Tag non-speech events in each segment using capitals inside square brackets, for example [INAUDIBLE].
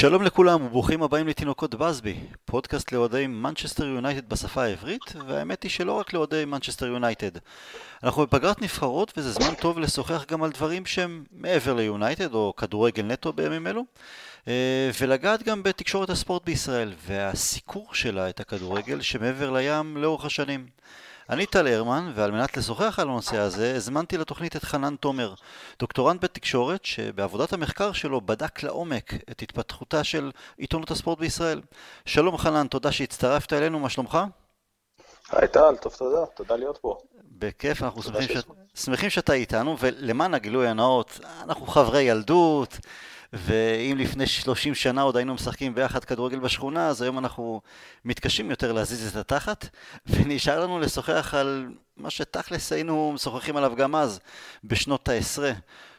שלום לכולם וברוכים הבאים לתינוקות באזבי, פודקאסט לאוהדי מנצ'סטר יונייטד בשפה העברית, והאמת היא שלא רק לאוהדי מנצ'סטר יונייטד. אנחנו בפגרת נבחרות וזה זמן טוב לשוחח גם על דברים שהם מעבר ליונייטד או כדורגל נטו בימים אלו, אה, ולגעת גם בתקשורת הספורט בישראל והסיקור שלה את הכדורגל שמעבר לים לאורך השנים. אני טל הרמן, ועל מנת לשוחח על הנושא הזה, הזמנתי לתוכנית את חנן תומר, דוקטורנט בתקשורת, שבעבודת המחקר שלו בדק לעומק את התפתחותה של עיתונות הספורט בישראל. שלום חנן, תודה שהצטרפת אלינו, מה שלומך? היי טל, טוב תודה, תודה להיות פה. בכיף, אנחנו שמחים, ש... שמחים שאתה איתנו, ולמען הגילוי הנאות, אנחנו חברי ילדות, ואם לפני 30 שנה עוד היינו משחקים ביחד כדורגל בשכונה, אז היום אנחנו מתקשים יותר להזיז את התחת, [LAUGHS] ונשאר לנו לשוחח על מה שתכלס היינו משוחחים עליו גם אז, בשנות העשרה.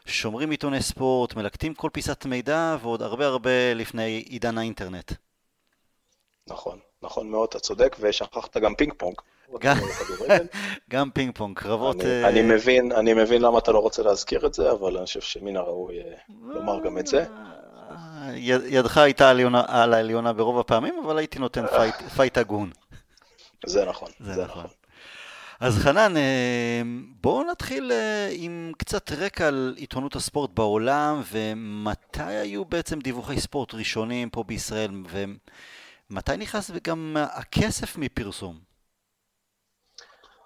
שומרים עיתוני ספורט, מלקטים כל פיסת מידע, ועוד הרבה הרבה לפני עידן האינטרנט. נכון, נכון מאוד, אתה צודק, ושכחת גם פינג פונג. [LAUGHS] גם פינג פונג, קרבות... אני אה, מבין, אני מבין למה אתה לא רוצה להזכיר את זה, אבל אני חושב שמן הראוי אה, לומר גם את זה. אה, ידך הייתה על העליונה ברוב הפעמים, אבל הייתי נותן פייט [LAUGHS] הגון. זה נכון, זה נכון. אז חנן, בואו נתחיל עם קצת רקע על עיתונות הספורט בעולם, ומתי היו בעצם דיווחי ספורט ראשונים פה בישראל, ומתי נכנס גם הכסף מפרסום?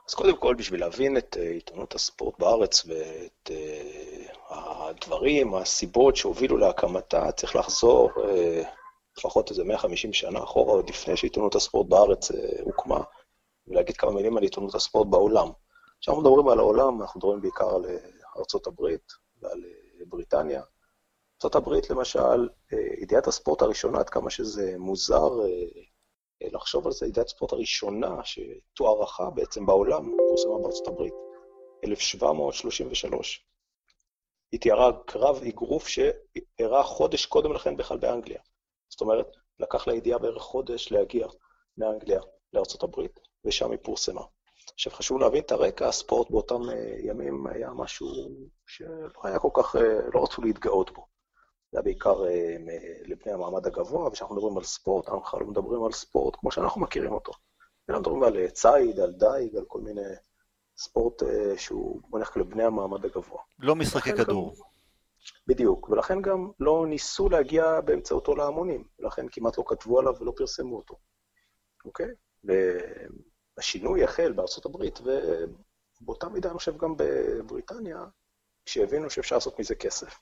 אז קודם כל, בשביל להבין את אה, עיתונות הספורט בארץ ואת אה, הדברים, הסיבות שהובילו להקמתה, צריך לחזור אה, לפחות איזה 150 שנה אחורה, עוד לפני שעיתונות הספורט בארץ הוקמה, ולהגיד כמה מילים על עיתונות הספורט בעולם. כשאנחנו מדברים על העולם, אנחנו מדברים בעיקר על ארה"ב ועל בריטניה. ארה"ב, למשל, ידיעת הספורט הראשונה, עד כמה שזה מוזר לחשוב על זה, ידיעת ספורט הראשונה שתוארכה בעצם בעולם, פורסמה בארצות הברית, 1733. היא תיארה קרב אגרוף שאירע חודש קודם לכן בכלל באנגליה. זאת אומרת, לקח לידיעה בערך חודש להגיע מאנגליה לארצות הברית, ושם היא פורסמה. עכשיו, חשוב להבין את הרקע, הספורט באותם אה, ימים היה משהו שלא היה כל כך, אה, לא רצו להתגאות בו. זה בעיקר אה, לבני המעמד הגבוה, וכשאנחנו מדברים על ספורט, אנחנו בכלל לא מדברים על ספורט כמו שאנחנו מכירים אותו. אלא מדברים על אה, ציד, על דייג, על כל מיני ספורט אה, שהוא מונח לבני המעמד הגבוה. לא משחקי כדור. גם, בדיוק, ולכן גם לא ניסו להגיע באמצעותו להמונים, ולכן כמעט לא כתבו עליו ולא פרסמו אותו, אוקיי? והשינוי החל בארצות הברית, ובאותה מידה אני חושב גם בבריטניה, כשהבינו שאפשר לעשות מזה כסף.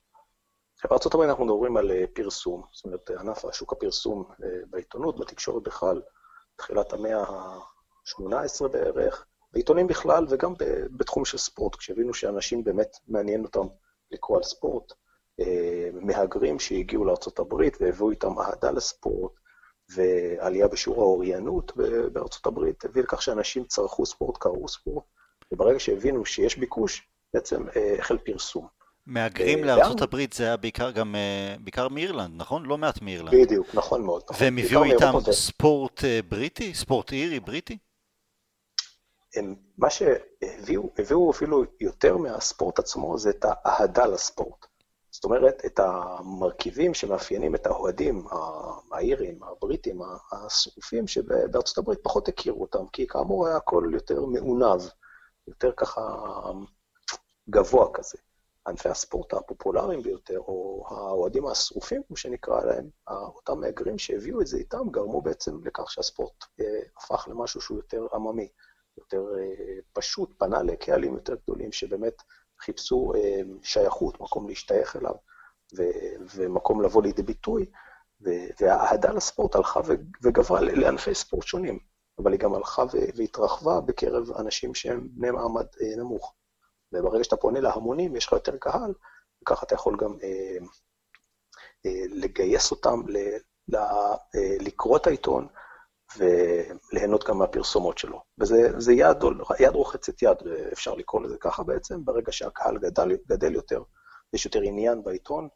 הברית אנחנו מדברים על אה, פרסום, זאת אומרת, ענף השוק הפרסום אה, בעיתונות, בתקשורת בכלל, תחילת המאה ה-18 בערך, בעיתונים בכלל וגם בתחום של ספורט, כשהבינו שאנשים באמת מעניין אותם לקרוא על ספורט, אה, מהגרים שהגיעו לארה"ב והביאו איתם אהדה לספורט, ועלייה בשיעור האוריינות הברית, הביא לכך שאנשים צרכו ספורט, קראו ספורט, וברגע שהבינו שיש ביקוש, בעצם החל פרסום. מהגרים אה, הברית זה היה בעיקר גם, אה, בעיקר מאירלנד, נכון? לא מעט מאירלנד. בדיוק, נכון מאוד. נכון. והם הביאו איתם ספורט אה, בריטי? ספורט אירי, בריטי? הם, מה שהביאו, הביאו אפילו יותר מהספורט עצמו, זה את האהדה לספורט. זאת אומרת, את המרכיבים שמאפיינים את האוהדים, האירים, הבריטים, השרופים, שבארצות הברית פחות הכירו אותם, כי כאמור היה הכל יותר מעונב, יותר ככה גבוה כזה. ענפי הספורט הפופולריים ביותר, או האוהדים השרופים, כמו שנקרא להם, אותם מהגרים שהביאו את זה איתם, גרמו בעצם לכך שהספורט אה, הפך למשהו שהוא יותר עממי, יותר אה, פשוט, פנה לקהלים יותר גדולים שבאמת חיפשו אה, שייכות, מקום להשתייך אליו, ו- ומקום לבוא לידי ביטוי, והאהדה לספורט הלכה וגברה לענפי ספורט שונים, אבל היא גם הלכה והתרחבה בקרב אנשים שהם בני מעמד נמוך. וברגע שאתה פונה להמונים, יש לך יותר קהל, וככה אתה יכול גם אה, אה, לגייס אותם ל, ל, אה, לקרוא את העיתון וליהנות גם מהפרסומות שלו. וזה יד, יד רוחצת יד, אפשר לקרוא לזה ככה בעצם, ברגע שהקהל גדל, גדל יותר, יש יותר עניין בעיתון,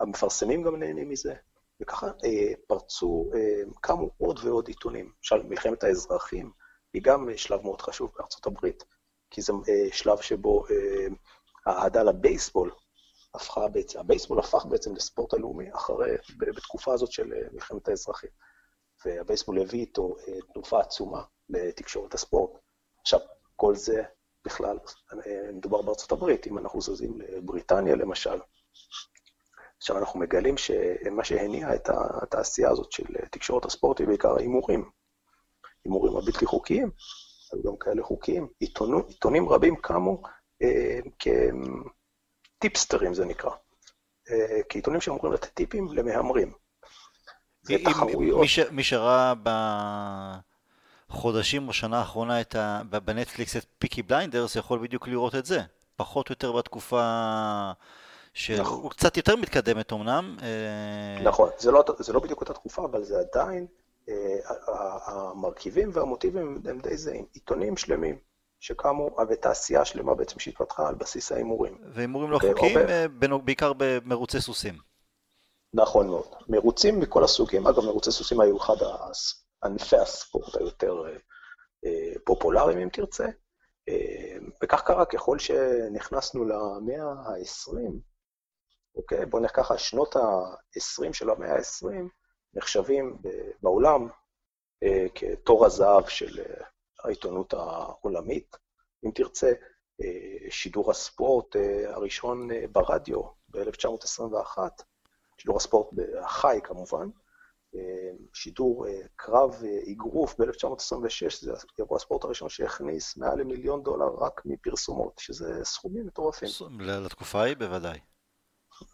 המפרסמים גם נהנים מזה, וככה אה, פרצו, אה, קמו עוד ועוד עיתונים. למשל, מלחמת האזרחים היא גם שלב מאוד חשוב בארצות הברית. כי זה אה, שלב שבו אה, האהדה לבייסבול הפכה בעצם, הבייסבול הפך בעצם לספורט הלאומי אחרי, בתקופה הזאת של מלחמת האזרחים. והבייסבול הביא איתו תנופה עצומה לתקשורת הספורט. עכשיו, כל זה בכלל, מדובר בארצות הברית, אם אנחנו זזים לבריטניה למשל, עכשיו אנחנו מגלים שמה שהניע את התעשייה הזאת של תקשורת הספורט היא בעיקר ההימורים. הימורים הבלתי חוקיים, היו גם כאלה חוקיים. עיתונו, עיתונים רבים קמו אה, כטיפסטרים זה נקרא, אה, כעיתונים שאמורים לתת טיפים למהמרים. ותחרויות. מי, ש, מי שראה בחודשים או שנה האחרונה את ה, בנטפליקס את פיקי בליינדרס יכול בדיוק לראות את זה. פחות או יותר בתקופה שהוא נכון. קצת יותר מתקדמת אמנם. אה, נכון, זה לא, זה לא בדיוק אותה תקופה, אבל זה עדיין, המרכיבים והמוטיבים הם די זהים. עיתונים שלמים שקמו, ותעשייה שלמה בעצם שהתפתחה על בסיס ההימורים. והימורים לא חוקיים, אה, בעיקר במרוצי סוסים. נכון מאוד. מרוצים מכל הסוגים, אגב, מרוצי סוסים היו אחד ענפי הספורט היותר פופולריים, אם תרצה. וכך קרה ככל שנכנסנו למאה ה-20, אוקיי? בואו ניקח ככה, שנות ה-20 של המאה ה-20 נחשבים בעולם אה, כתור הזהב של אה, העיתונות העולמית. אם תרצה, אה, שידור הספורט הראשון ברדיו ב-1921, שידור הספורט החי כמובן, שידור קרב אגרוף ב-1926, זה אירוע הספורט הראשון שהכניס מעל למיליון דולר רק מפרסומות, שזה סכומים מטורפים. לתקופה ההיא בוודאי.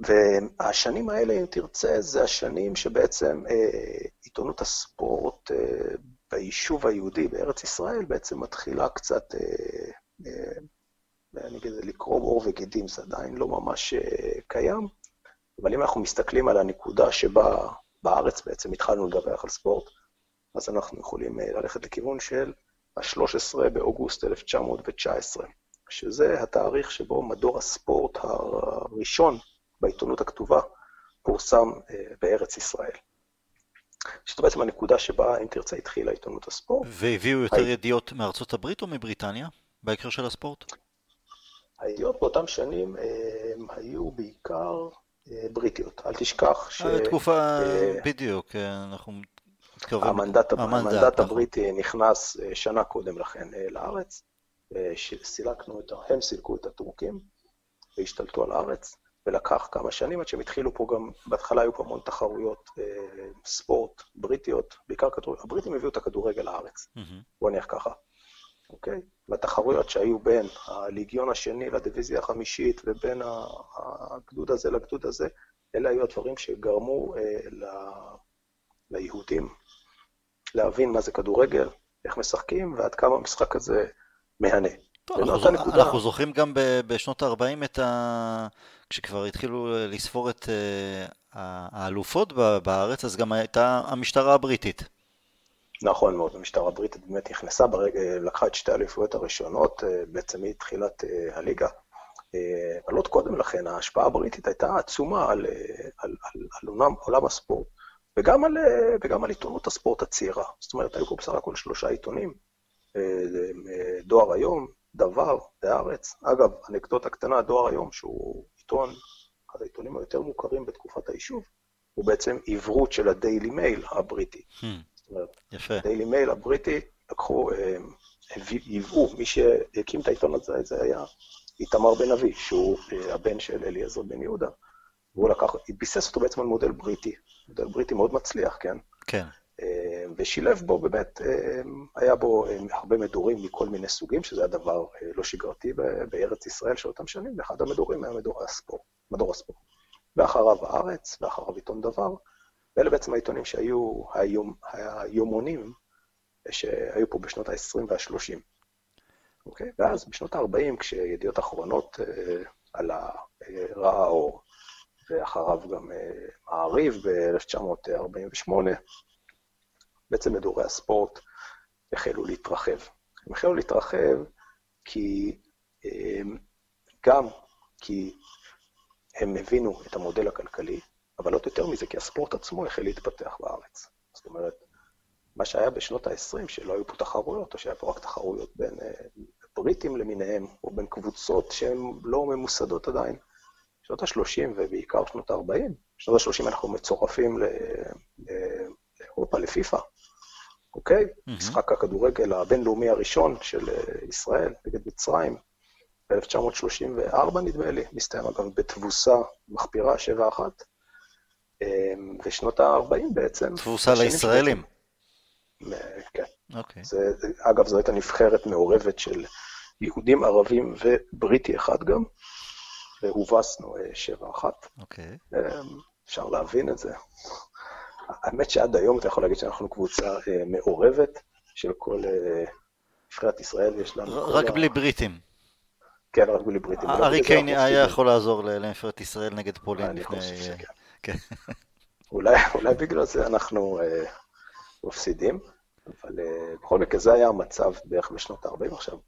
והשנים האלה, אם תרצה, זה השנים שבעצם אה, עיתונות הספורט אה, ביישוב היהודי בארץ ישראל בעצם מתחילה קצת, אה, אה, אני אגיד, לקרוא עור וגידים, זה עדיין לא ממש אה, קיים, אבל אם אנחנו מסתכלים על הנקודה שבה בארץ בעצם התחלנו לדווח על ספורט, אז אנחנו יכולים אה, ללכת לכיוון של ה-13 באוגוסט 1919, שזה התאריך שבו מדור הספורט הראשון בעיתונות הכתובה פורסם אה, בארץ ישראל. שזו בעצם הנקודה שבה, אם תרצה, התחילה עיתונות הספורט. והביאו יותר הי... ידיעות מארצות הברית או מבריטניה בהקשר של הספורט? הידיעות באותם שנים אה, הם היו בעיקר אה, בריטיות. אל תשכח ש... תקופה, בדיוק, אנחנו מתקרבים... המנדט, המנדט, המנדט נכון. הבריטי נכנס שנה קודם לכן לארץ, סילקנו את, הם סילקו את הטורקים והשתלטו על הארץ. ולקח כמה שנים עד שהם התחילו פה גם, בהתחלה היו פה המון תחרויות אה, ספורט בריטיות, בעיקר כדורגל, הבריטים הביאו את הכדורגל לארץ, mm-hmm. בוא נניח ככה, אוקיי? והתחרויות שהיו בין הליגיון השני לדיוויזיה החמישית ובין הגדוד הזה לגדוד הזה, אלה היו הדברים שגרמו אה, ל... ליהודים להבין מה זה כדורגל, איך משחקים ועד כמה המשחק הזה מהנה. טוב, אנחנו, אנחנו זוכרים גם בשנות ה-40 את ה... כשכבר התחילו לספור את uh, האלופות בארץ, אז גם הייתה המשטרה הבריטית. נכון מאוד, המשטרה הבריטית באמת נכנסה, ברגע, לקחה את שתי האליפויות הראשונות, אה, בעצם מתחילת הליגה. אבל עוד קודם לכן, ההשפעה הבריטית הייתה עצומה על, על, על, על עולם, עולם הספורט, וגם על, וגם על עיתונות הספורט הצעירה. זאת אומרת, היו פה בסך הכל שלושה עיתונים, דואר היום, דבר, בהארץ. אגב, אנקדוטה קטנה, דואר היום, שהוא עיתון, אחד העיתונים היותר מוכרים בתקופת היישוב, הוא בעצם עברות של הדיילי מייל הבריטי. Hmm. זאת אומרת, יפה. הדיילי מייל הבריטי, לקחו, ייבאו, אה, מי שהקים את העיתון הזה, זה היה איתמר בן אבי, שהוא אה, הבן של אליעזר בן יהודה. והוא לקח, ביסס אותו בעצם על מודל בריטי, מודל בריטי מאוד מצליח, כן? כן. אה, ושילב בו באמת, היה בו הרבה מדורים מכל מיני סוגים, שזה היה דבר לא שגרתי בארץ ישראל של אותם שנים, ואחד המדורים היה מדור הספורט, מדור הספורט. ואחריו הארץ, ואחריו עיתון דבר, ואלה בעצם העיתונים שהיו היום, היומונים שהיו פה בשנות ה-20 וה-30. אוקיי? ואז בשנות ה-40, כשידיעות אחרונות עלה, ראה אור, ואחריו גם מעריב ב-1948, בעצם מדורי הספורט החלו להתרחב. הם החלו להתרחב כי אמ, גם כי הם הבינו את המודל הכלכלי, אבל עוד יותר מזה, כי הספורט עצמו החל להתפתח בארץ. זאת אומרת, מה שהיה בשנות ה-20, שלא היו פה תחרויות, או שהיה פה רק תחרויות בין אה, בריטים למיניהם, או בין קבוצות שהן לא ממוסדות עדיין, שנות ה-30 ובעיקר שנות ה-40, בשנות ה-30 אנחנו מצורפים לאירופה, לפיפ"א, אוקיי? Mm-hmm. משחק הכדורגל הבינלאומי הראשון של ישראל נגד מצרים, ב-1934 נדמה לי, מסתיים אגב בתבוסה מחפירה 7-1. ושנות ה-40 בעצם. תבוסה לישראלים. כן. אוקיי. זה, אגב, זו הייתה נבחרת מעורבת של יהודים, ערבים ובריטי אחד גם, והובסנו 7-1. אוקיי. אפשר להבין את זה. האמת שעד היום אתה יכול להגיד שאנחנו קבוצה אה, מעורבת של כל אה, נבחרת ישראל, יש לנו... רק בלי בריטים. כן, רק בלי בריטים. ארי קיין היה יכול לעזור לנבחרת ישראל נגד פולין לפני... חושב שכן. כן. אולי, בגלל זה אנחנו מפסידים, אבל בכל מקרה זה היה המצב בערך בשנות ה-40. עכשיו,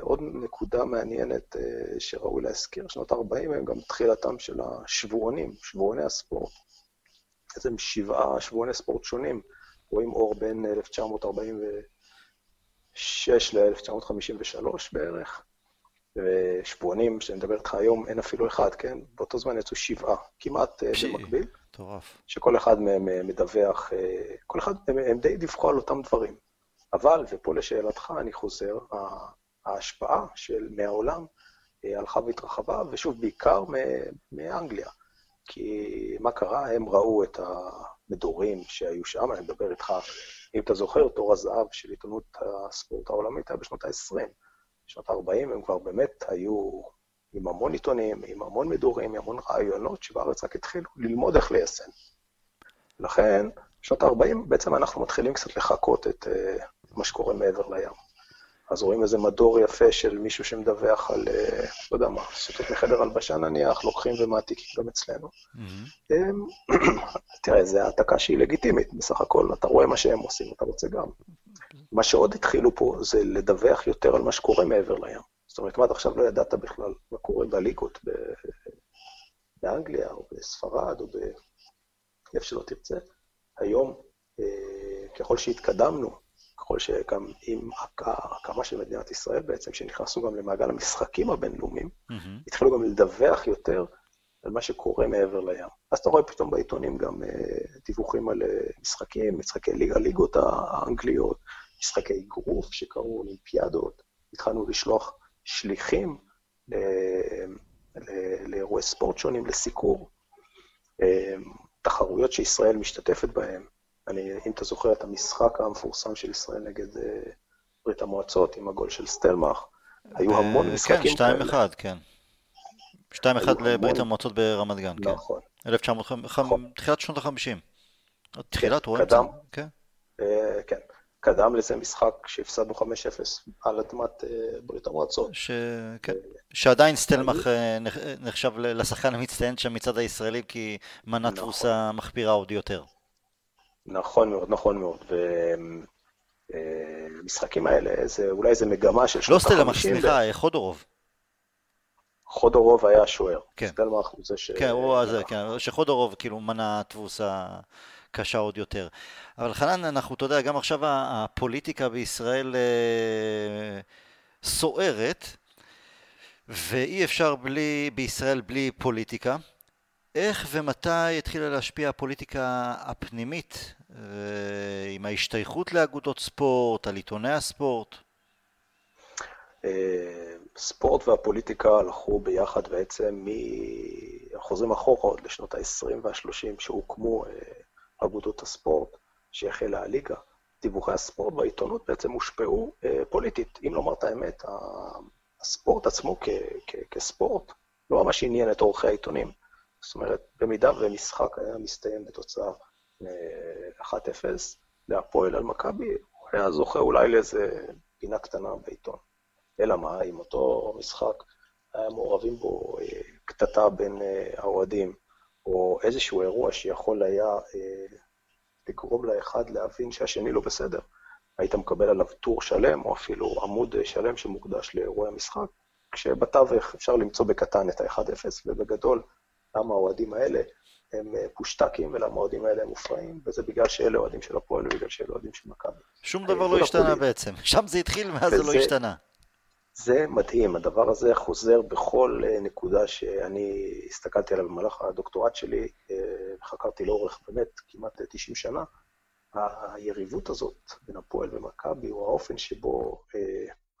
עוד, נקודה מעניינת שראוי להזכיר, שנות ה-40 הם גם תחילתם של השבועונים, שבועוני הספורט. בעצם שבעה שבועוני ספורט שונים, רואים אור בין 1946 ל-1953 בערך. ושבועונים, שאני מדבר איתך היום, אין אפילו אחד, כן? באותו זמן יצאו שבעה, כמעט אה, במקביל. מטורף. שכל אחד מהם אה, מדווח, אה, כל אחד, הם, הם די דיווחו על אותם דברים. אבל, ופה לשאלתך אני חוזר, ההשפעה של מהעולם הלכה והתרחבה, ושוב, בעיקר מאנגליה. כי מה קרה? הם ראו את המדורים שהיו שם, אני מדבר איתך, אם אתה זוכר, תור הזהב של עיתונות הספורט העולמית היה בשנות ה-20. בשנות ה-40 הם כבר באמת היו עם המון עיתונים, עם המון מדורים, עם המון רעיונות, שבארץ רק התחילו ללמוד איך ליישם. לכן, בשנות ה-40 בעצם אנחנו מתחילים קצת לחקות את uh, מה שקורה מעבר לים. אז רואים איזה מדור יפה של מישהו שמדווח על, uh, לא יודע מה, סוטות מחדר הלבשה נניח, לוקחים ומעתיקים גם אצלנו. Mm-hmm. [CLEARS THROAT] תראה, זו העתקה שהיא לגיטימית, בסך הכל, אתה רואה מה שהם עושים, אתה רוצה גם. מה שעוד התחילו פה זה לדווח יותר על מה שקורה מעבר לים. זאת אומרת, מה עד עכשיו לא ידעת בכלל מה קורה בליגות באנגליה, או בספרד, או באיפה שלא תרצה. היום, אה, ככל שהתקדמנו, ככל שגם עם ההקמה של מדינת ישראל בעצם, שנכנסנו גם למעגל המשחקים הבינלאומיים, mm-hmm. התחילו גם לדווח יותר על מה שקורה מעבר לים. אז אתה רואה פתאום בעיתונים גם uh, דיווחים על uh, משחקים, משחקי ליגה, ליגות האנגליות, משחקי אגרוף שקרו, אולימפיאדות. התחלנו לשלוח שליחים לאירועי ספורט שונים, לסיקור. אה, תחרויות שישראל משתתפת בהן. אני, אם אתה זוכר את המשחק המפורסם של ישראל נגד ברית המועצות עם הגול של סטלמך, היו המון משחקים כאלה. כן, 2-1, כן. 2-1 לברית המועצות ברמת גן, כן. נכון. נכון. תחילת שנות ה-50. תחילת, כן, רואים את זה? כן. אה, כן. קדם לזה משחק שהפסדנו 5-0 על אדמת אה, ברית המועצות. ש... כן. שעדיין סטלמך אה, נחשב לשחקן המצטיין שם מצד הישראלי, כי מנה נכון. תבוסה מחפירה עוד יותר. נכון מאוד, נכון מאוד. והמשחקים האלה, זה, אולי זה מגמה של שנות ה-50. לא סטלמך, סליחה, חודורוב. חודורוב היה השוער. כן. סטלמך הוא זה ש... כן, הוא זה, כן, שחודורוב כאילו מנע תבוסה קשה עוד יותר. אבל חנן, אנחנו, אתה יודע, גם עכשיו הפוליטיקה בישראל אה, סוערת, ואי אפשר בלי, בישראל בלי פוליטיקה. איך ומתי התחילה להשפיע הפוליטיקה הפנימית אה, עם ההשתייכות לאגודות ספורט, על עיתוני הספורט? אה, ספורט והפוליטיקה הלכו ביחד בעצם מחוזרים אחורה עוד לשנות ה-20 וה-30 שהוקמו אה, אגודות הספורט, שהחלה הליגה. דיווחי הספורט והעיתונות בעצם הושפעו פוליטית. אם לומר את האמת, הספורט עצמו כ- כ- כספורט לא ממש עניין את עורכי העיתונים. זאת אומרת, במידה ומשחק היה מסתיים בתוצאה 1-0 להפועל על מכבי, הוא היה זוכה אולי לאיזה פינה קטנה בעיתון. אלא מה, אם אותו משחק היה מעורבים בו אה, קטטה בין אה, האוהדים, או איזשהו אירוע שיכול היה אה, לגרום לאחד להבין שהשני לא בסדר, היית מקבל עליו טור שלם, או אפילו עמוד שלם שמוקדש לאירועי המשחק, כשבתווך אפשר למצוא בקטן את ה-1-0, ובגדול, למה האוהדים האלה הם פושטקים ולמה האוהדים האלה הם מופרעים, וזה בגלל שאלה אוהדים של הפועל ובגלל שאלה אוהדים של מכבי. שום דבר לא השתנה בעצם, שם זה התחיל, מאז זה לא השתנה. זה מדהים, הדבר הזה חוזר בכל נקודה שאני הסתכלתי עליה במהלך הדוקטורט שלי, חקרתי לאורך באמת כמעט 90 שנה. היריבות הזאת בין הפועל ומכבי, הוא האופן שבו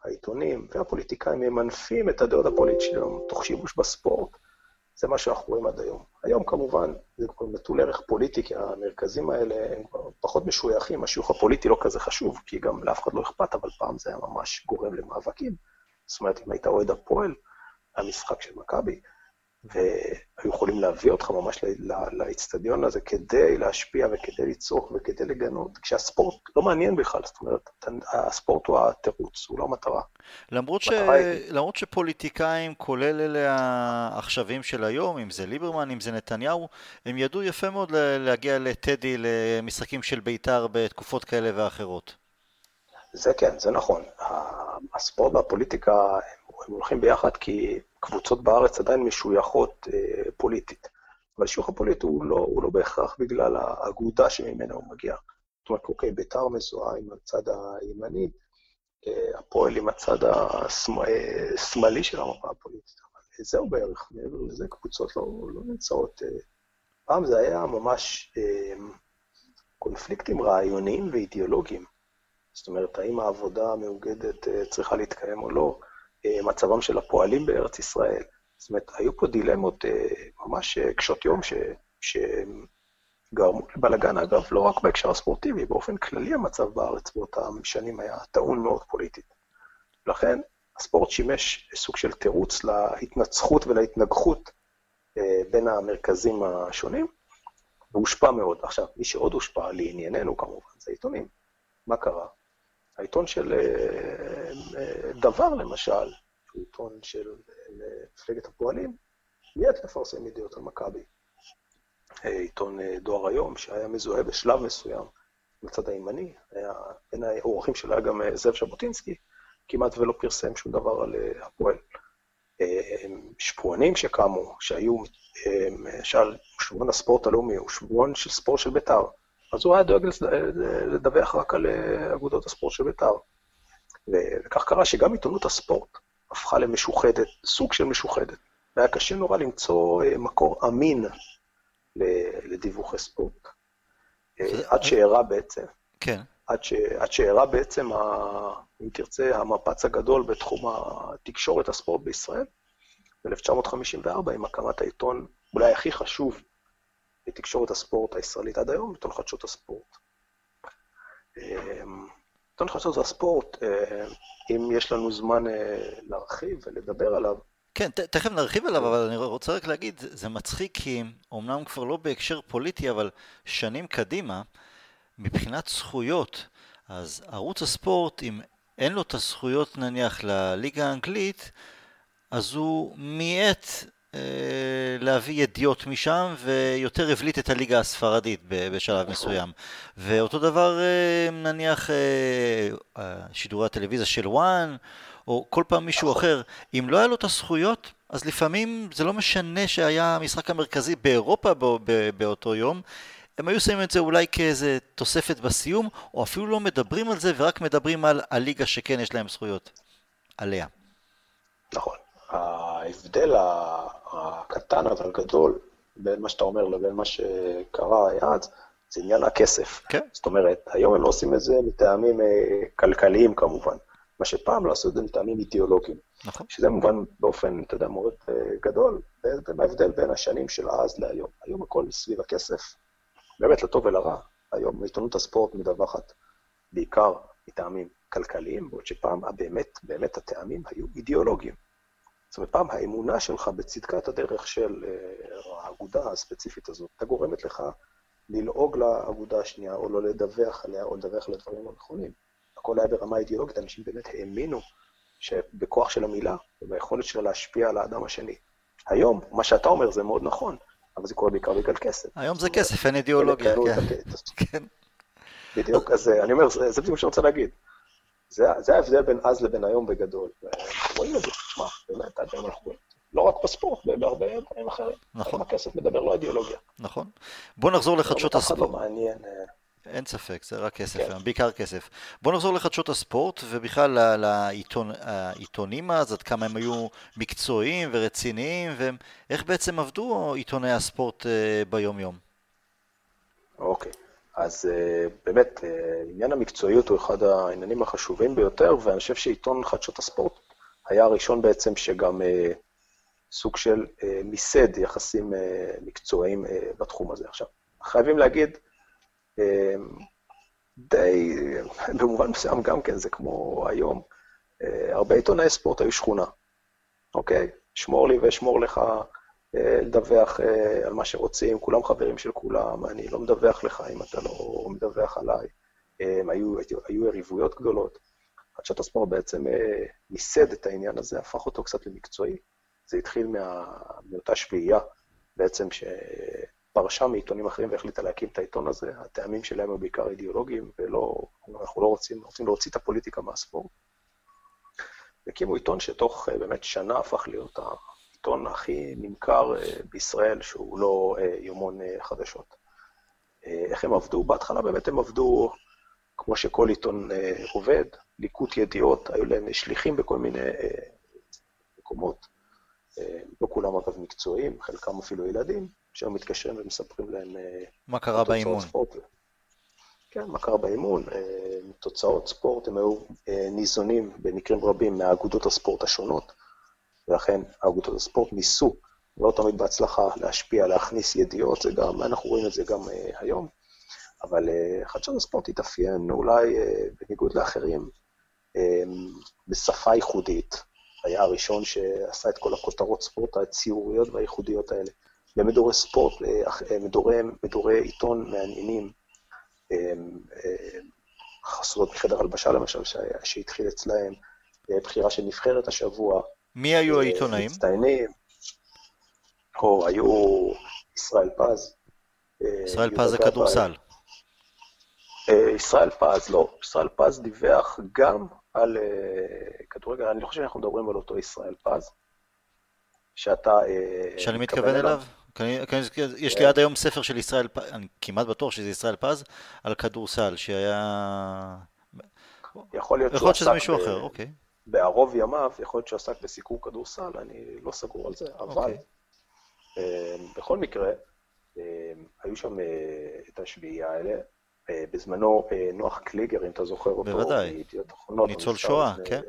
העיתונים והפוליטיקאים ממנפים את הדעות הפוליטיות שלהם תוך שימוש בספורט, זה מה שאנחנו רואים עד היום. היום כמובן זה כבר נטול ערך פוליטי, כי המרכזים האלה הם כבר פחות משויכים, השיוך הפוליטי לא כזה חשוב, כי גם לאף אחד לא אכפת, אבל פעם זה היה ממש גורם למאבקים. זאת אומרת, אם היית אוהד הפועל, המשחק של מכבי, והיו יכולים להביא אותך ממש לאיצטדיון הזה כדי להשפיע וכדי לצעוק וכדי לגנות, כשהספורט לא מעניין בכלל, זאת אומרת, הספורט הוא התירוץ, הוא לא המטרה. למרות, ש... למרות שפוליטיקאים, כולל אלה העכשווים של היום, אם זה ליברמן, אם זה נתניהו, הם ידעו יפה מאוד להגיע לטדי, למשחקים של בית"ר בתקופות כאלה ואחרות. זה כן, זה נכון. הספורט והפוליטיקה הם הולכים ביחד כי קבוצות בארץ עדיין משויכות אה, פוליטית. אבל השיוך הפוליטי הוא לא, הוא לא בהכרח בגלל האגודה שממנה הוא מגיע. זאת אומרת, אוקיי, בית"ר מזוהה עם הצד הימני, אה, הפועל עם הצד השמאלי של המפה הפוליטית. אבל זהו בערך, מעבר לזה קבוצות לא, לא נמצאות. אה, פעם זה היה ממש אה, קונפליקטים רעיוניים ואידיאולוגיים. זאת אומרת, האם העבודה המאוגדת אה, צריכה להתקיים או לא, אה, מצבם של הפועלים בארץ ישראל. זאת אומרת, היו פה דילמות אה, ממש קשות יום ש... שגרמו לבלאגן, אגב, לא רק בהקשר הספורטיבי, באופן כללי המצב בארץ באותם שנים היה טעון מאוד פוליטית. לכן, הספורט שימש סוג של תירוץ להתנצחות ולהתנגחות בין המרכזים השונים, והושפע מאוד. עכשיו, מי שעוד הושפע לענייננו כמובן, זה עיתונים. מה קרה? העיתון של אה, אה, דבר, למשל, שהוא עיתון של אה, מפלגת הפועלים, מיד לפרסם ידיעות על מכבי. עיתון דואר היום, שהיה מזוהה בשלב מסוים בצד הימני, היה, בין האורחים שלו היה גם זאב ז'בוטינסקי, כמעט ולא פרסם שום דבר על הפועל. שבועונים שקמו, שהיו, למשל, שבועון הספורט הלאומי, הוא שבועון של ספורט של בית"ר. אז הוא היה דואג לדווח רק על אה, אגודות הספורט של בית"ר. וכך קרה שגם עיתונות הספורט הפכה למשוחדת, סוג של משוחדת. והיה קשה נורא למצוא אה, מקור אמין לדיווחי ספורט. אה, עד שאירע בעצם. כן. עד, ש, עד שאירע בעצם, ה, אם תרצה, המפץ הגדול בתחום התקשורת הספורט בישראל, ב-1954, עם הקמת העיתון אולי הכי חשוב בתקשורת הספורט הישראלית עד היום, עיתון חדשות הספורט. אמ, עיתון חדשות הספורט, אה, אם יש לנו זמן אה, להרחיב ולדבר עליו, כן, תכף נרחיב עליו, אבל אני רוצה רק להגיד, זה מצחיק כי אומנם כבר לא בהקשר פוליטי, אבל שנים קדימה, מבחינת זכויות, אז ערוץ הספורט, אם אין לו את הזכויות נניח לליגה האנגלית, אז הוא מיעט להביא ידיעות משם, ויותר הבליט את הליגה הספרדית בשלב מסוים. ואותו דבר אה, נניח אה, שידורי הטלוויזיה של וואן, או כל פעם מישהו אחר, אם לא היה לו את הזכויות, אז לפעמים זה לא משנה שהיה המשחק המרכזי באירופה באותו יום, הם היו שמים את זה אולי כאיזה תוספת בסיום, או אפילו לא מדברים על זה ורק מדברים על הליגה שכן יש להם זכויות עליה. נכון. ההבדל הקטן אבל גדול בין מה שאתה אומר לבין מה שקרה אז, זה עניין הכסף. כן. זאת אומרת, היום הם לא עושים את זה מטעמים אה, כלכליים כמובן. מה שפעם לא עשו את זה מטעמים אידיאולוגיים. נכון. שזה מובן באופן, אתה יודע, מאוד אה, גדול, בהבדל בין השנים של אז להיום. היום הכל סביב הכסף, באמת לטוב ולרע. היום עיתונות הספורט מדווחת בעיקר מטעמים כלכליים, בעוד שפעם באמת, באמת הטעמים היו אידיאולוגיים. זאת אומרת, פעם האמונה שלך בצדקת הדרך של אה, האגודה הספציפית הזאת, הייתה גורמת לך ללעוג לאגודה השנייה, או לא לדווח עליה, או לדווח על הדברים הנכונים. הכל היה ברמה אידיאולוגית, אנשים באמת האמינו שבכוח של המילה, וביכולת שלה להשפיע על האדם השני. היום, מה שאתה אומר זה מאוד נכון, אבל זה קורה בעיקר בגלל כסף. היום זה כסף, אין אידיאולוגיה, כן. כן. בדיוק, אז אה, אני אומר, זה בדיוק מה שאני רוצה להגיד. זה, זה ההבדל בין אז לבין היום בגדול. רואים את זה, תשמע, באמת, עד היום אנחנו רואים. לא רק בספורט, בהרבה דברים אחרים. נכון. הכסף מדבר, לא אידיאולוגיה. נכון. בוא נחזור לחדשות הספורט. לא מעניין. אין ספק, זה רק כסף, כן. בעיקר כסף. בוא נחזור לחדשות הספורט, ובכלל לעיתונים אז, עד כמה הם היו מקצועיים ורציניים, ואיך בעצם עבדו עיתוני הספורט אה, ביום-יום. אוקיי, אז אה, באמת, אה, עניין המקצועיות הוא אחד העניינים החשובים ביותר, ואני חושב שעיתון חדשות הספורט היה הראשון בעצם שגם סוג של מיסד יחסים מקצועיים בתחום הזה. עכשיו, חייבים להגיד, די, [LAUGHS] במובן מסוים גם כן, זה כמו היום, אה, הרבה עיתונאי ספורט היו שכונה, אוקיי? שמור לי ואשמור לך אה, לדווח אה, על מה שרוצים, כולם חברים של כולם, אני לא מדווח לך אם אתה לא מדווח עליי. היו, היו יריבויות גדולות. חדשת הספורט בעצם מיסד את העניין הזה, הפך אותו קצת למקצועי. זה התחיל מה, מאותה שביעייה, בעצם, ש... פרשה מעיתונים אחרים והחליטה להקים את העיתון הזה. הטעמים שלהם הם בעיקר אידיאולוגיים, ולא, אנחנו לא רוצים, רוצים להוציא את הפוליטיקה מהספורט. הקימו עיתון שתוך אה, באמת שנה הפך להיות העיתון הכי נמכר אה, בישראל, שהוא לא אה, יומון חדשות. איך הם עבדו? בהתחלה באמת הם עבדו כמו שכל עיתון עובד, ליקוט ידיעות, היו להם שליחים בכל מיני מקומות. לא כולם אגב מקצועיים, חלקם אפילו ילדים, שהיום מתקשרים ומספרים להם... אה, מה קרה באימון. ספורט. כן, מה קרה באימון. אה, תוצאות ספורט, הם היו אה, ניזונים במקרים רבים מהאגודות הספורט השונות, ולכן האגודות הספורט ניסו, לא תמיד בהצלחה, להשפיע, להכניס ידיעות, זה גם, אנחנו רואים את זה גם היום, אבל חדשות הספורט התאפיין אולי בניגוד לאחרים בשפה ייחודית. היה הראשון שעשה את כל הכותרות ספורט הציוריות והייחודיות האלה. במדורי ספורט, אה, אה, מדורי, מדורי עיתון מעניינים, אה, חסרות מחדר הלבשה למשל, שהתחיל אצלהם, בחירה של נבחרת השבוע. מי היו העיתונאים? מצטיינים. או, היו ישראל פז. ישראל פז זה כדורסל. ישראל פז, לא. ישראל פז דיווח גם על כדורגל, אני לא חושב שאנחנו מדברים על אותו ישראל פז, שאתה... שאני מתכוון אליו? יש לי עד היום ספר של ישראל פז, אני כמעט בטוח שזה ישראל פז, על כדורסל, שהיה... יכול להיות שהוא עסק מישהו אחר, אוקיי. בערוב ימיו, יכול להיות שהוא עסק בסיקור כדורסל, אני לא סגור על זה, אבל אוקיי. אה, בכל מקרה, אה, היו שם אה, את השביעייה האלה. בזמנו נוח קליגר, אם אתה זוכר אותו, בוודאי, ניצול שואה, כן.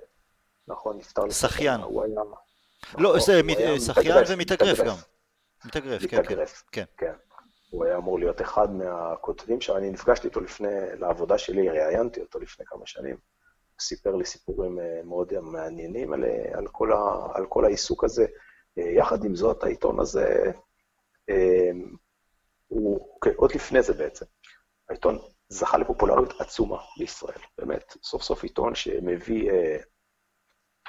נכון, נפטר. שחיין. לא, זה שחיין ומתאגרף גם. מתאגרף, כן, כן, כן. כן. הוא היה אמור להיות אחד מהכותבים שם, אני נפגשתי איתו לפני, לעבודה שלי, ראיינתי אותו לפני כמה שנים. סיפר לי סיפורים אה, מאוד מעניינים על, אה, על, כל, ה, על כל העיסוק הזה. אה, יחד עם זאת, העיתון הזה, הוא, אוקיי, עוד לפני זה בעצם, העיתון זכה לפופולריות עצומה בישראל, באמת. סוף סוף עיתון שמביא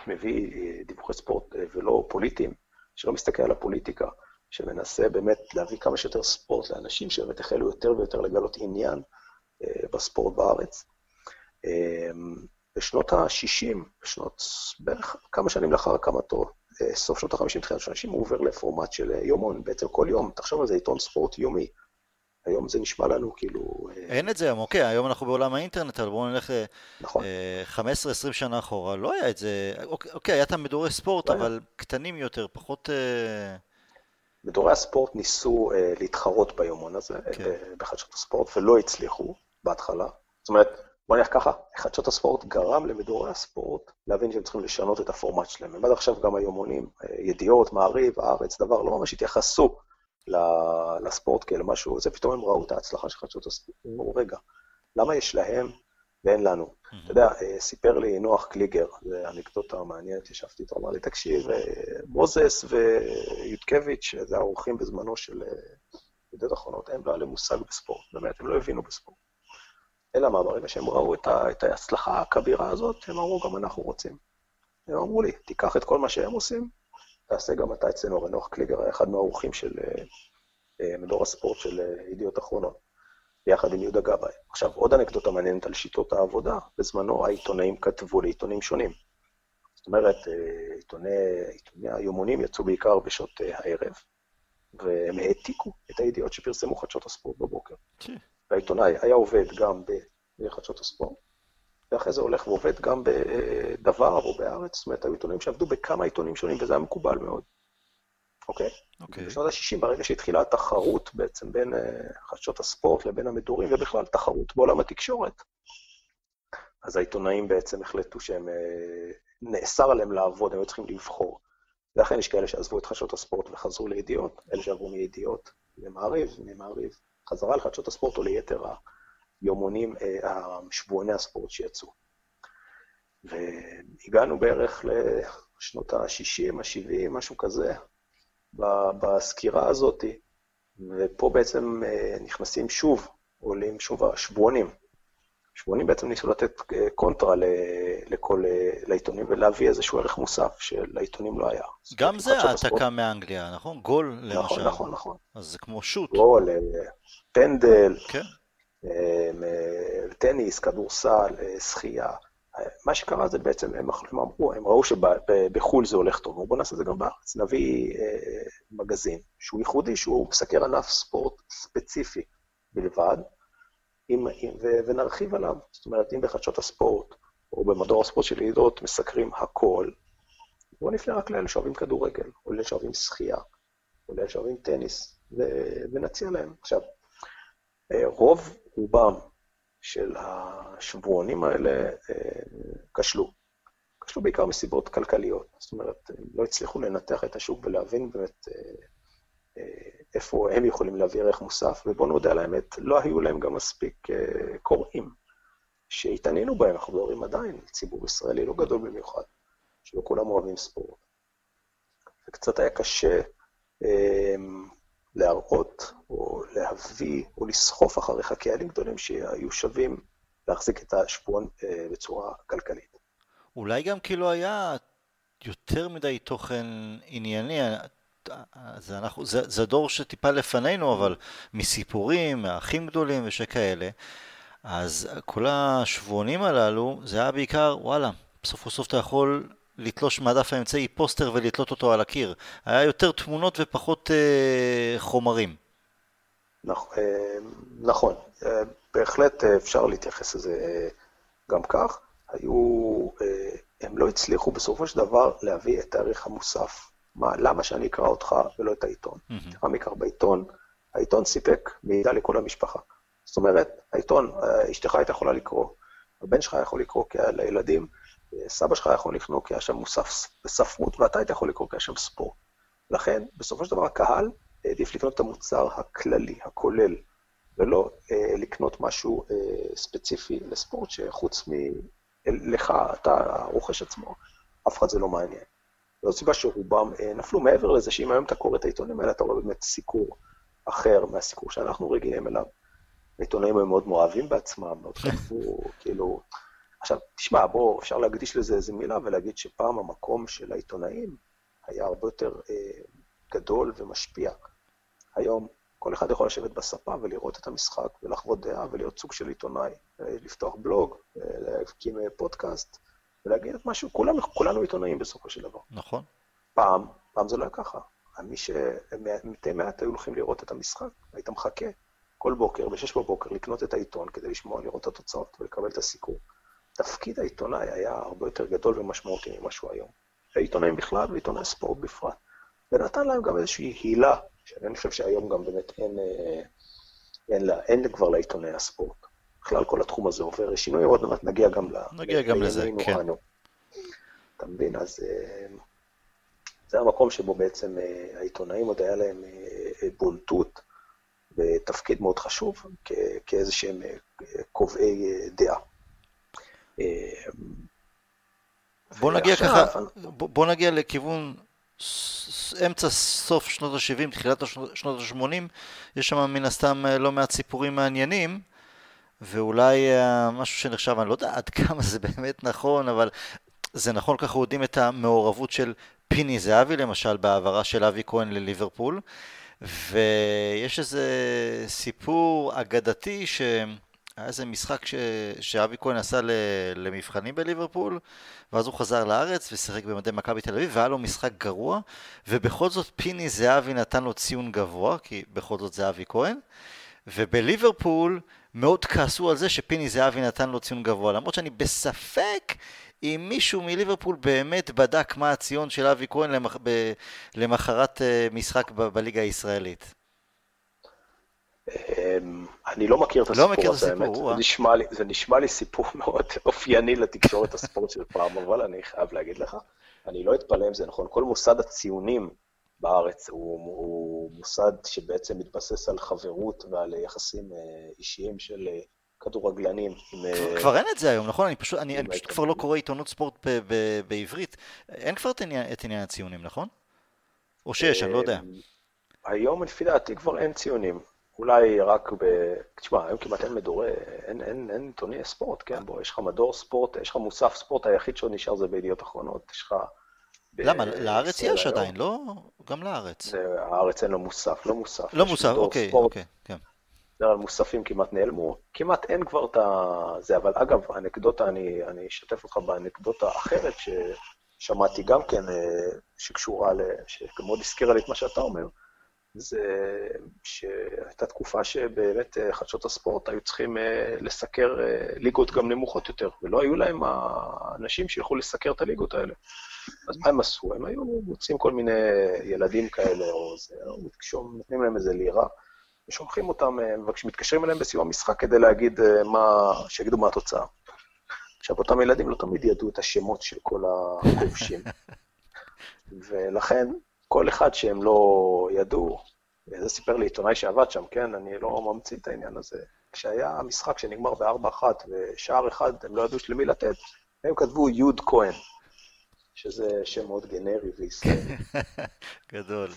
מביא דיווחי ספורט ולא פוליטיים, שלא מסתכל על הפוליטיקה, שמנסה באמת להביא כמה שיותר ספורט לאנשים שבאמת החלו יותר ויותר לגלות עניין בספורט בארץ. אה, בשנות ה-60, בשנות, בערך כמה שנים לאחר הקמתו, אה, סוף שנות ה-50, תחילת שנות ה-60, הוא עובר לפורמט של יומון, בעצם כל יום, תחשוב על זה, עיתון ספורט יומי. היום זה נשמע לנו כאילו... אין את זה היום, אוקיי, היום אנחנו בעולם האינטרנט, אבל בואו נלך נכון. 15-20 שנה אחורה, לא היה את זה, אוקיי, אוקיי היה את המדורי ספורט, לא אבל היה. קטנים יותר, פחות... מדורי הספורט ניסו להתחרות ביומון הזה, כן. בחדשות הספורט, ולא הצליחו בהתחלה. זאת אומרת, בוא נלך ככה, חדשות הספורט גרם למדורי הספורט להבין שהם צריכים לשנות את הפורמט שלהם. הם עד עכשיו גם היומונים, uh, ידיעות, מעריב, הארץ, דבר, לא ממש התייחסו לספורט כאל משהו, זה פתאום הם ראו את ההצלחה של חדשות הספורט, אמרו, רגע, למה יש להם ואין לנו. Mm-hmm. אתה יודע, אה, סיפר לי נוח קליגר, זו אנקדוטה מעניינת, ישבתי איתו, אמר לי, תקשיב, אה, מוזס ויודקביץ', זה האורחים בזמנו של אה, ידיעות אחרונות, הם לא היה להם מושג בספורט, באמת, הם לא הבינו בספורט. אלא מה, ברגע שהם ראו את, ה, את ההצלחה הכבירה הזאת, הם אמרו, גם אנחנו רוצים. הם אמרו לי, תיקח את כל מה שהם עושים, תעשה גם אתה אצלנו, הרי נוח קליגר אחד מהאורחים של מדור הספורט של ידיעות אחרונות. ביחד עם יהודה גבאי. עכשיו, עוד אנקדוטה מעניינת על שיטות העבודה, בזמנו העיתונאים כתבו לעיתונים שונים. זאת אומרת, אה, עיתוני, עיתוני היומונים יצאו בעיקר בשעות אה, הערב, והם העתיקו את הידיעות שפרסמו חדשות הספורט בבוקר. העיתונאי היה עובד גם בחדשות הספורט, ואחרי זה הולך ועובד גם בדבר או בארץ, זאת אומרת, היו עיתונאים שעבדו בכמה עיתונים שונים, וזה היה מקובל מאוד. אוקיי? אוקיי. בשנות ה-60, ברגע שהתחילה התחרות בעצם בין חדשות הספורט לבין המדורים, ובכלל תחרות בעולם התקשורת, אז העיתונאים בעצם החלטו שהם, נאסר עליהם לעבוד, הם היו צריכים לבחור. ולכן יש כאלה שעזבו את חדשות הספורט וחזרו לידיעות, אלה שעברו מידיעות למעריב, ממעריב חזרה לחדשות הספורט או ליתר היומונים, שבועוני הספורט שיצאו. והגענו בערך לשנות ה-60, ה-70, משהו כזה, בסקירה הזאת, ופה בעצם אה, נכנסים שוב, עולים שוב השבועונים. השבועונים בעצם ניסו לתת אה, קונטרה לכל, אה, לעיתונים ולהביא איזשהו ערך מוסף שלעיתונים לא היה. גם זה העתקה מאנגליה, נכון? גול נכון, למשל. נכון, נכון, נכון. אז זה כמו שוט. גול, פנדל, כן. טניס, כדורסל, שחייה. מה שקרה זה בעצם, הם, הם אמרו, הם ראו שבחו"ל זה הולך טוב, אמרו בוא נעשה את זה גם בארץ, נביא אה, מגזין שהוא ייחודי, שהוא מסקר ענף ספורט ספציפי בלבד, ונרחיב עליו. זאת אומרת, אם בחדשות הספורט, או במדור הספורט של ידיעות מסקרים הכל, בואו נפנה רק לאלה שאוהבים כדורגל, או לאלה שאוהבים שחייה, או לאלה שאוהבים טניס, ו, ונציע להם. עכשיו, אה, רוב רובם של השבועונים האלה אה, כשלו. כשלו בעיקר מסיבות כלכליות. זאת אומרת, הם לא הצליחו לנתח את השוק ולהבין באמת אה, איפה הם יכולים להביא ערך מוסף, ובואו נודה על האמת, לא היו להם גם מספיק קוראים שהתעניינו בהם. אנחנו מדברים עדיין ציבור ישראלי לא גדול במיוחד, שלא כולם אוהבים ספורט. וקצת היה קשה להראות או להביא או לסחוף אחריך קהלים גדולים שהיו שווים להחזיק את השבועון אה, בצורה כלכלית. אולי גם כאילו היה יותר מדי תוכן ענייני, זה, אנחנו, זה, זה דור שטיפה לפנינו, אבל מסיפורים, מאחים גדולים ושכאלה, אז כל השבועונים הללו, זה היה בעיקר, וואלה, בסוף בסוף אתה יכול לתלוש מהדף האמצעי פוסטר ולתלות אותו על הקיר. היה יותר תמונות ופחות אה, חומרים. נכון, אה, נכון. אה, בהחלט אה, אפשר להתייחס לזה גם כך. היו, הם לא הצליחו בסופו של דבר להביא את הערך המוסף. מה, למה שאני אקרא אותך ולא את העיתון? תראה מי קרא בעיתון, העיתון סיפק מידע לכל המשפחה. זאת אומרת, העיתון, אשתך הייתה יכולה לקרוא, הבן שלך יכול לקרוא לילדים, סבא שלך יכול לקרוא כי היה שם מוסף בספרות, ואתה היית יכול לקרוא כי היה שם ספורט. לכן, בסופו של דבר הקהל העדיף לקנות את המוצר הכללי, הכולל, ולא אה, לקנות משהו אה, ספציפי לספורט, שחוץ מלך, אתה הרוכש עצמו, אף אחד זה לא מעניין. זו סיבה שרובם אה, נפלו מעבר לזה, שאם היום אתה קורא את העיתונים האלה, אתה רואה באמת סיקור אחר מהסיקור שאנחנו רגילים אליו. העיתונאים היו מאוד מאוהבים בעצמם, מאוד חטפו, כאילו... עכשיו, תשמע, בוא, אפשר להקדיש לזה איזה מילה ולהגיד שפעם המקום של העיתונאים היה הרבה יותר אה, גדול ומשפיע. היום כל אחד יכול לשבת בספה ולראות את המשחק ולחוות דעה ולהיות סוג של עיתונאי, אה, לפתוח בלוג, אה, להקים פודקאסט ולהגיד את משהו, כולם, כולנו עיתונאים בסופו של דבר. נכון. פעם, פעם זה לא היה ככה. מי ש... מתי מעט היו הולכים לראות את המשחק, היית מחכה כל בוקר, ב-6 בבוקר, לקנות את העיתון כדי לשמוע, לראות את התוצאות ולקבל את הסיקור. תפקיד העיתונאי היה הרבה יותר גדול ומשמעותי ממה שהוא היום. העיתונאים בכלל ועיתונאי ספורט בפרט. ונתן להם גם איזושהי הילה, שאני חושב שהיום גם באמת אין, אה, אין, לה, אין כבר לעיתונאי הספורט. בכלל כל התחום הזה עובר שינוי, עוד מעט נגיע גם נגיע גם לזה, כן. אתה מבין? אז אה, זה המקום שבו בעצם אה, העיתונאים עוד היה להם בולטות ותפקיד מאוד חשוב כאיזה שהם קובעי דעה. בוא נגיע ככה, בוא נגיע לכיוון אמצע סוף שנות ה-70, תחילת שנות ה-80, יש שם מן הסתם אה, לא מעט סיפורים מעניינים, ואולי אה, משהו שנחשב, אני לא יודע עד כמה זה באמת נכון, אבל זה נכון, ככה יודעים את המעורבות של פיני זהבי, למשל, בהעברה של אבי כהן לליברפול, ויש איזה סיפור אגדתי ש... היה איזה משחק ש... שאבי כהן עשה ל... למבחנים בליברפול, ואז הוא חזר לארץ ושיחק במדי מכבי תל אביב, והיה לו משחק גרוע, ובכל זאת פיני זהבי נתן לו ציון גבוה, כי בכל זאת זה אבי כהן, ובליברפול מאוד כעסו על זה שפיני זהבי נתן לו ציון גבוה, למרות שאני בספק אם מישהו מליברפול באמת בדק מה הציון של אבי כהן למח... ב... למחרת אה, משחק ב... בליגה הישראלית. אמ, אני לא מכיר את לא הסיפור הזה, האמת. זה נשמע, לי, זה נשמע לי סיפור [LAUGHS] מאוד אופייני לתקשורת הספורט של פעם, אבל אני חייב להגיד לך, אני לא אתפלא אם זה נכון. כל מוסד הציונים בארץ הוא, הוא מוסד שבעצם מתבסס על חברות ועל יחסים אה, אישיים של אה, כדורגלנים. עם, כבר אין את זה היום, נכון? אני פשוט, אני, אני פשוט כבר לא קורא עיתונות ספורט ב, ב, בעברית. אין כבר את עניין, את עניין הציונים, נכון? או שיש, אני לא יודע. היום לפי דעתי כבר אין ציונים. אולי רק ב... תשמע, היום כמעט אין מדורי, אין, אין, אין עיתוני ספורט, כן? בוא, יש לך מדור ספורט, יש לך מוסף ספורט, היחיד שעוד נשאר זה בידיעות אחרונות, יש לך... למה? לארץ יש היום. עדיין, לא? גם לארץ. הארץ אין לו מוסף, לא מוסף. לא מוסף, אוקיי. אוקיי, כן. על מוספים כמעט נעלמו, כמעט אין כבר את זה, אבל אגב, האנקדוטה, אני, אני אשתף אותך באנקדוטה אחרת ששמעתי גם כן, אה, שקשורה, שמאוד הזכירה לי את מה שאתה אומר, זה שהייתה תקופה שבאמת אה, חדשות הספורט היו צריכים אה, לסקר ליגות גם נמוכות יותר, ולא היו להם האנשים שיכולו לסקר את הליגות האלה. אז מה הם עשו? הם היו מוצאים כל מיני ילדים כאלה, או זה, או נותנים להם איזה לירה. ושולחים אותם, אה, מתקשרים אליהם בסיום המשחק כדי להגיד אה, מה, שיגידו מה התוצאה. עכשיו, אותם ילדים לא תמיד ידעו את השמות של כל הכובשים. [LAUGHS] ולכן, כל אחד שהם לא ידעו, זה סיפר לי עיתונאי שעבד שם, כן? אני לא ממציא את העניין הזה. כשהיה משחק שנגמר ב-4-1 ושער אחד, הם לא ידעו למי לתת, הם כתבו יוד כהן, שזה שם מאוד גנרי וישראלי. [LAUGHS] גדול.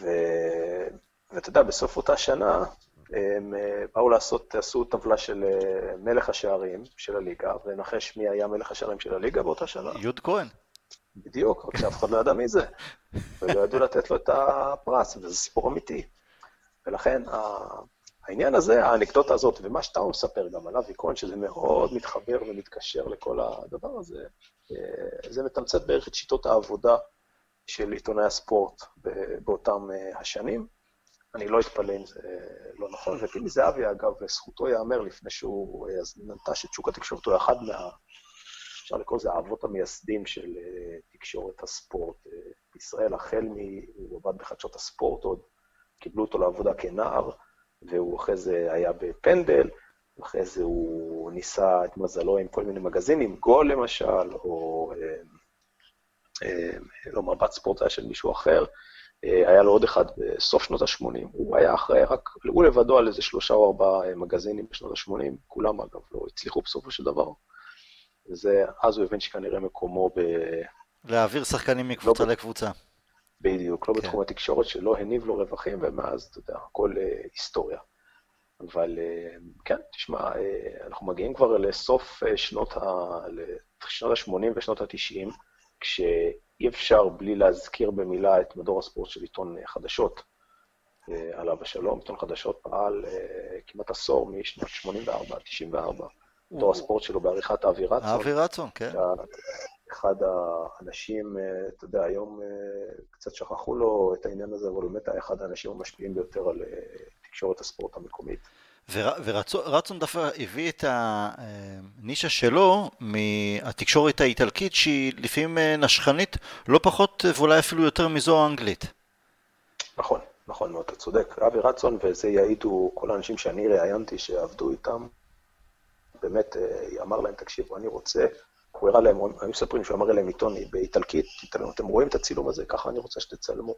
ואתה יודע, בסוף אותה שנה, הם אה, באו לעשות, עשו טבלה של אה, מלך השערים של הליגה, ונחש מי היה מלך השערים של הליגה באותה שנה. יוד כהן. בדיוק, רק שאף אחד לא ידע מי זה, [LAUGHS] ולא ידעו לתת לו את הפרס, וזה סיפור אמיתי. ולכן העניין הזה, האנקדוטה הזאת, ומה שאתה מספר גם על אבי כהן, שזה מאוד מתחבר ומתקשר לכל הדבר הזה, זה מתמצת בערך את שיטות העבודה של עיתונאי הספורט באותם השנים. אני לא אתפלא אם זה לא נכון. ופיני זהבי, אגב, לזכותו ייאמר, לפני שהוא אה, נטש את שוק התקשורת, הוא אחד מה... אפשר לקרוא לזה האבות המייסדים של אה, תקשורת הספורט אה, בישראל, החל מ... הוא עבד בחדשות הספורט עוד, קיבלו אותו לעבודה כנער, והוא אחרי זה היה בפנדל, ואחרי זה הוא ניסה את מזלו עם כל מיני מגזינים, גול למשל, או לא מבט ספורט היה של מישהו אחר. אה, היה לו עוד אחד בסוף שנות ה-80. הוא היה אחראי רק, הוא לבדו על איזה שלושה או ארבעה אה, מגזינים בשנות ה-80, כולם אגב לא הצליחו בסופו של דבר. וזה, אז הוא הבין שכנראה מקומו ב... להעביר שחקנים מקבוצה לא לקבוצה. בדיוק, לא כן. בתחום התקשורת שלא הניב לו רווחים, ומאז, אתה יודע, הכל היסטוריה. אבל uh, כן, תשמע, uh, אנחנו מגיעים כבר לסוף uh, שנות ה-80 ושנות ה-90, כש... אי אפשר בלי להזכיר במילה את מדור הספורט של עיתון חדשות, אה, עליו השלום. עיתון חדשות פעל אה, כמעט עשור, משנות 84 עד 94. מדור הספורט שלו בעריכת אבי רצון. אבי רצון, כן. אחד האנשים, אה, אתה יודע, היום קצת שכחו לו את העניין הזה, אבל הוא באמת היה אחד האנשים המשפיעים ביותר על תקשורת הספורט המקומית. ורצון דווקא הביא את הנישה שלו מהתקשורת האיטלקית שהיא לפעמים אה, נשכנית לא פחות ואולי אפילו יותר מזו האנגלית. נכון, נכון מאוד, אתה צודק. אבי רצון, וזה יעידו כל האנשים שאני ראיינתי שעבדו איתם, באמת אה, אמר להם, תקשיבו, אני רוצה, הוא הראה להם, הם מספרים שהוא אמר להם עיתון באיטלקית, אתם רואים את הצילום הזה, ככה אני רוצה שתצלמו.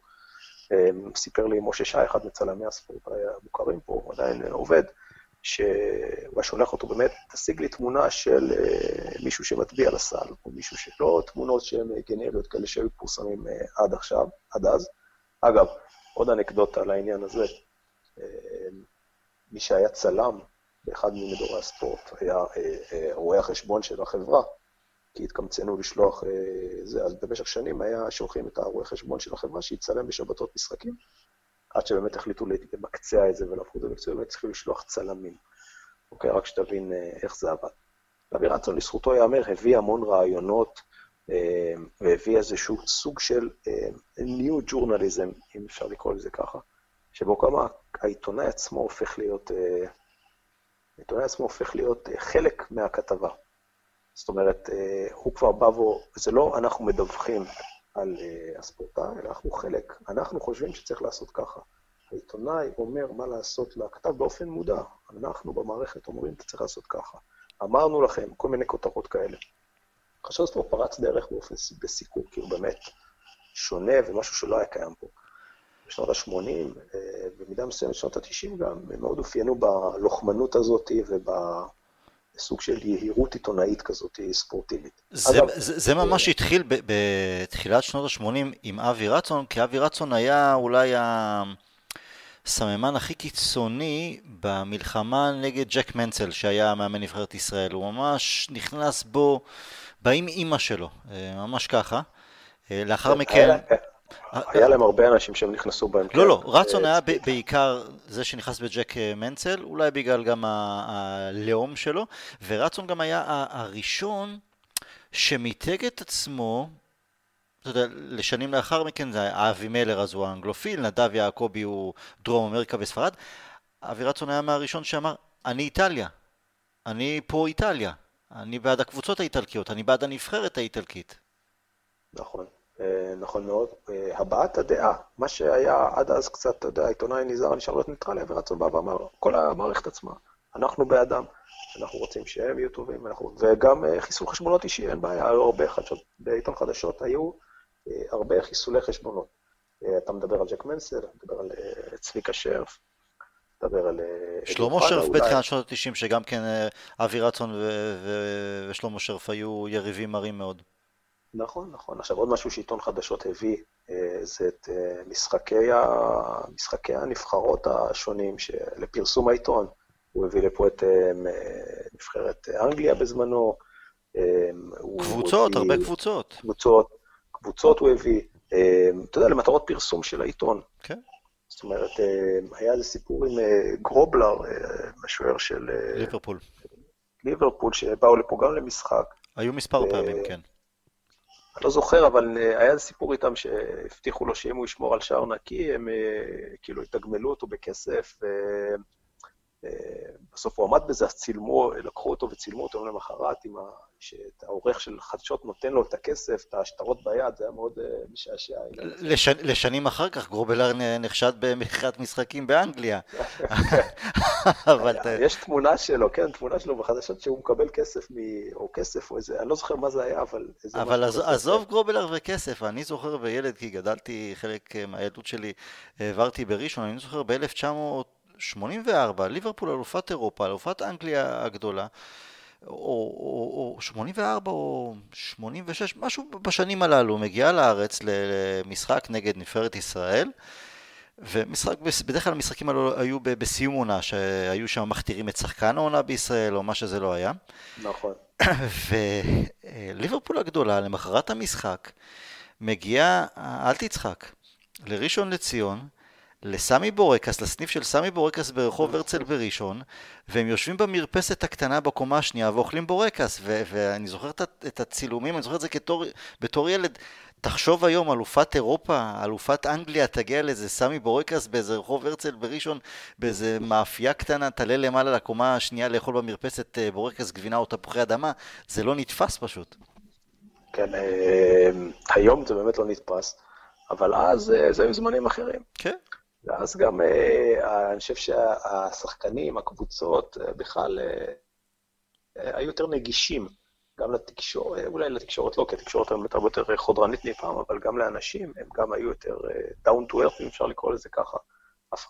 אה, סיפר לי משה שי, אחד מצלמי הספורט המוכרים פה, הוא עדיין עובד, שהוא היה שולח אותו באמת, תשיג לי תמונה של uh, מישהו שמצביע לסל, או מישהו שלא תמונות שהן גנריות כאלה שהיו פורסמים uh, עד עכשיו, עד אז. אגב, עוד אנקדוטה על העניין הזה, מי שהיה צלם באחד ממדורי הספורט היה רואה החשבון של החברה, כי התקמצנו לשלוח זה, אז במשך שנים היה שולחים את הרואה חשבון של החברה שיצלם בשבתות משחקים, עד שבאמת החליטו למקצע את זה ולהפכו את זה למקצוע, באמת צריכים לשלוח צלמים. אוקיי, רק שתבין אה, איך זה עבד. רבי רצון, לזכותו ייאמר, הביא המון רעיונות, אה, והביא איזשהו סוג של אה, New Journalism, אם אפשר לקרוא לזה ככה, שבו כמה העיתונאי עצמו הופך להיות העיתונאי עצמו הופך להיות חלק מהכתבה. זאת אומרת, הוא כבר בא ו... זה לא אנחנו מדווחים על הספורטאי, אלא אנחנו חלק. אנחנו חושבים שצריך לעשות ככה. העיתונאי אומר מה לעשות לכתב באופן מודע. אנחנו במערכת אומרים, אתה צריך לעשות ככה. אמרנו לכם, כל מיני כותרות כאלה. חשוב פה פרץ דרך באופן, בסיקור, כאילו באמת שונה ומשהו שלא היה קיים פה. בשנות ה-80, אה, במידה מסוימת בשנות ה-90 גם, הם מאוד אופיינו בלוחמנות הזאת ובסוג של יהירות עיתונאית כזאת ספורטיבית. זה, אגב, זה, זה ממש התחיל בתחילת שנות ה-80 עם אבי רצון, כי אבי רצון היה אולי ה... הסממן הכי קיצוני במלחמה נגד ג'ק מנצל, שהיה מאמן נבחרת ישראל. הוא ממש נכנס בו, באים אימא שלו, אה, ממש ככה. אה, לאחר מכן... היה להם הרבה אנשים שהם נכנסו בהם. לא, לא, רצון היה בעיקר זה שנכנס בג'ק אה, מנצל, אולי בגלל גם הלאום שלו, ורצון גם היה הראשון שמיתג את עצמו אתה יודע, לשנים לאחר מכן זה היה אבי מלר אז הוא האנגלופיל, נדב יעקבי הוא דרום אמריקה וספרד. אבי רצון היה מהראשון שאמר, אני איטליה, אני פה איטליה, אני בעד הקבוצות האיטלקיות, אני בעד הנבחרת האיטלקית. נכון, אה, נכון מאוד. אה, הבעת הדעה, מה שהיה עד אז קצת, אתה יודע, עיתונאי נזהר נשאר להיות ניטרלי, אבי רצון בא ואמר, כל המערכת עצמה, אנחנו בעדם. אנחנו רוצים שהם יהיו טובים, אנחנו... וגם אה, חיסול חשבונות אישי, אין בעיה, היו הרבה חדשות, בעיתון חדשות היו אה, הרבה חיסולי חשבונות. אה, אתה מדבר על ג'ק מנסר, אתה מדבר על אה, צביקה שרף, מדבר על... שלמה שרף בתחילת שנות ה-90, שגם כן אבי רצון ושלמה שרף היו יריבים מרים מאוד. נכון, נכון. עכשיו עוד משהו שעיתון חדשות הביא, זה את משחקי, ה... משחקי הנבחרות השונים לפרסום העיתון. הוא הביא לפה את נבחרת אנגליה בזמנו. קבוצות, הרבה קבוצות. קבוצות. קבוצות הוא הביא, אה, אתה יודע, למטרות פרסום של העיתון. כן. זאת אומרת, אה, היה איזה סיפור עם אה, גרובלר, משוער של... ליברפול. ליברפול, שבאו לפה גם למשחק. היו מספר פעמים, כן. אני לא זוכר, אבל היה איזה סיפור איתם שהבטיחו לו שאם הוא ישמור על שער נקי, הם כאילו יתגמלו אותו בכסף. בסוף הוא עמד בזה, אז צילמו, לקחו אותו וצילמו אותו למחרת עם. שהעורך של חדשות נותן לו את הכסף, את השטרות ביד, זה היה מאוד uh, משעשע. לש, לשנים אחר כך גרובלר נחשד במכירת משחקים באנגליה. [LAUGHS] אבל יש תמונה שלו, כן, תמונה שלו בחדשות שהוא מקבל כסף, מ... או כסף, או איזה, אני לא זוכר מה זה היה, אבל... אבל עזוב גרובלר וכסף, אני זוכר בילד, כי גדלתי, חלק אה, מהילדות שלי העברתי בראשון, אני זוכר ב-1984, ליברפול אלופת אירופה, אלופת אנגליה הגדולה. או, או, או 84 או 86, משהו בשנים הללו, מגיעה לארץ למשחק נגד נבחרת ישראל, ומשחק, בדרך כלל המשחקים האלו היו בסיום עונה, שהיו שם מכתירים את שחקן העונה בישראל, או מה שזה לא היה. נכון. [COUGHS] וליברפול הגדולה, למחרת המשחק, מגיעה, אל תצחק, לראשון לציון, לסמי בורקס, לסניף של סמי בורקס ברחוב הרצל בראשון, והם יושבים במרפסת הקטנה בקומה השנייה ואוכלים בורקס, ו- ואני זוכר את הצילומים, אני זוכר את זה כתור, בתור ילד. תחשוב היום, אלופת אירופה, אלופת אנגליה, תגיע לאיזה סמי בורקס באיזה רחוב הרצל בראשון, באיזה מאפייה קטנה, תעלה למעלה לקומה השנייה לאכול במרפסת אה, בורקס גבינה או תפוחי אדמה, זה לא נתפס פשוט. כן, אה, היום זה באמת לא נתפס, אבל אז אה, זה היו זמנים אחרים. כן. ואז גם אה, אני חושב שהשחקנים, הקבוצות, אה, בכלל אה, היו יותר נגישים, גם לתקשורת, אולי לתקשורת לא, כי התקשורת היום הרבה יותר חודרנית מפעם, אבל גם לאנשים, הם גם היו יותר down to earth, אם אפשר לקרוא לזה ככה.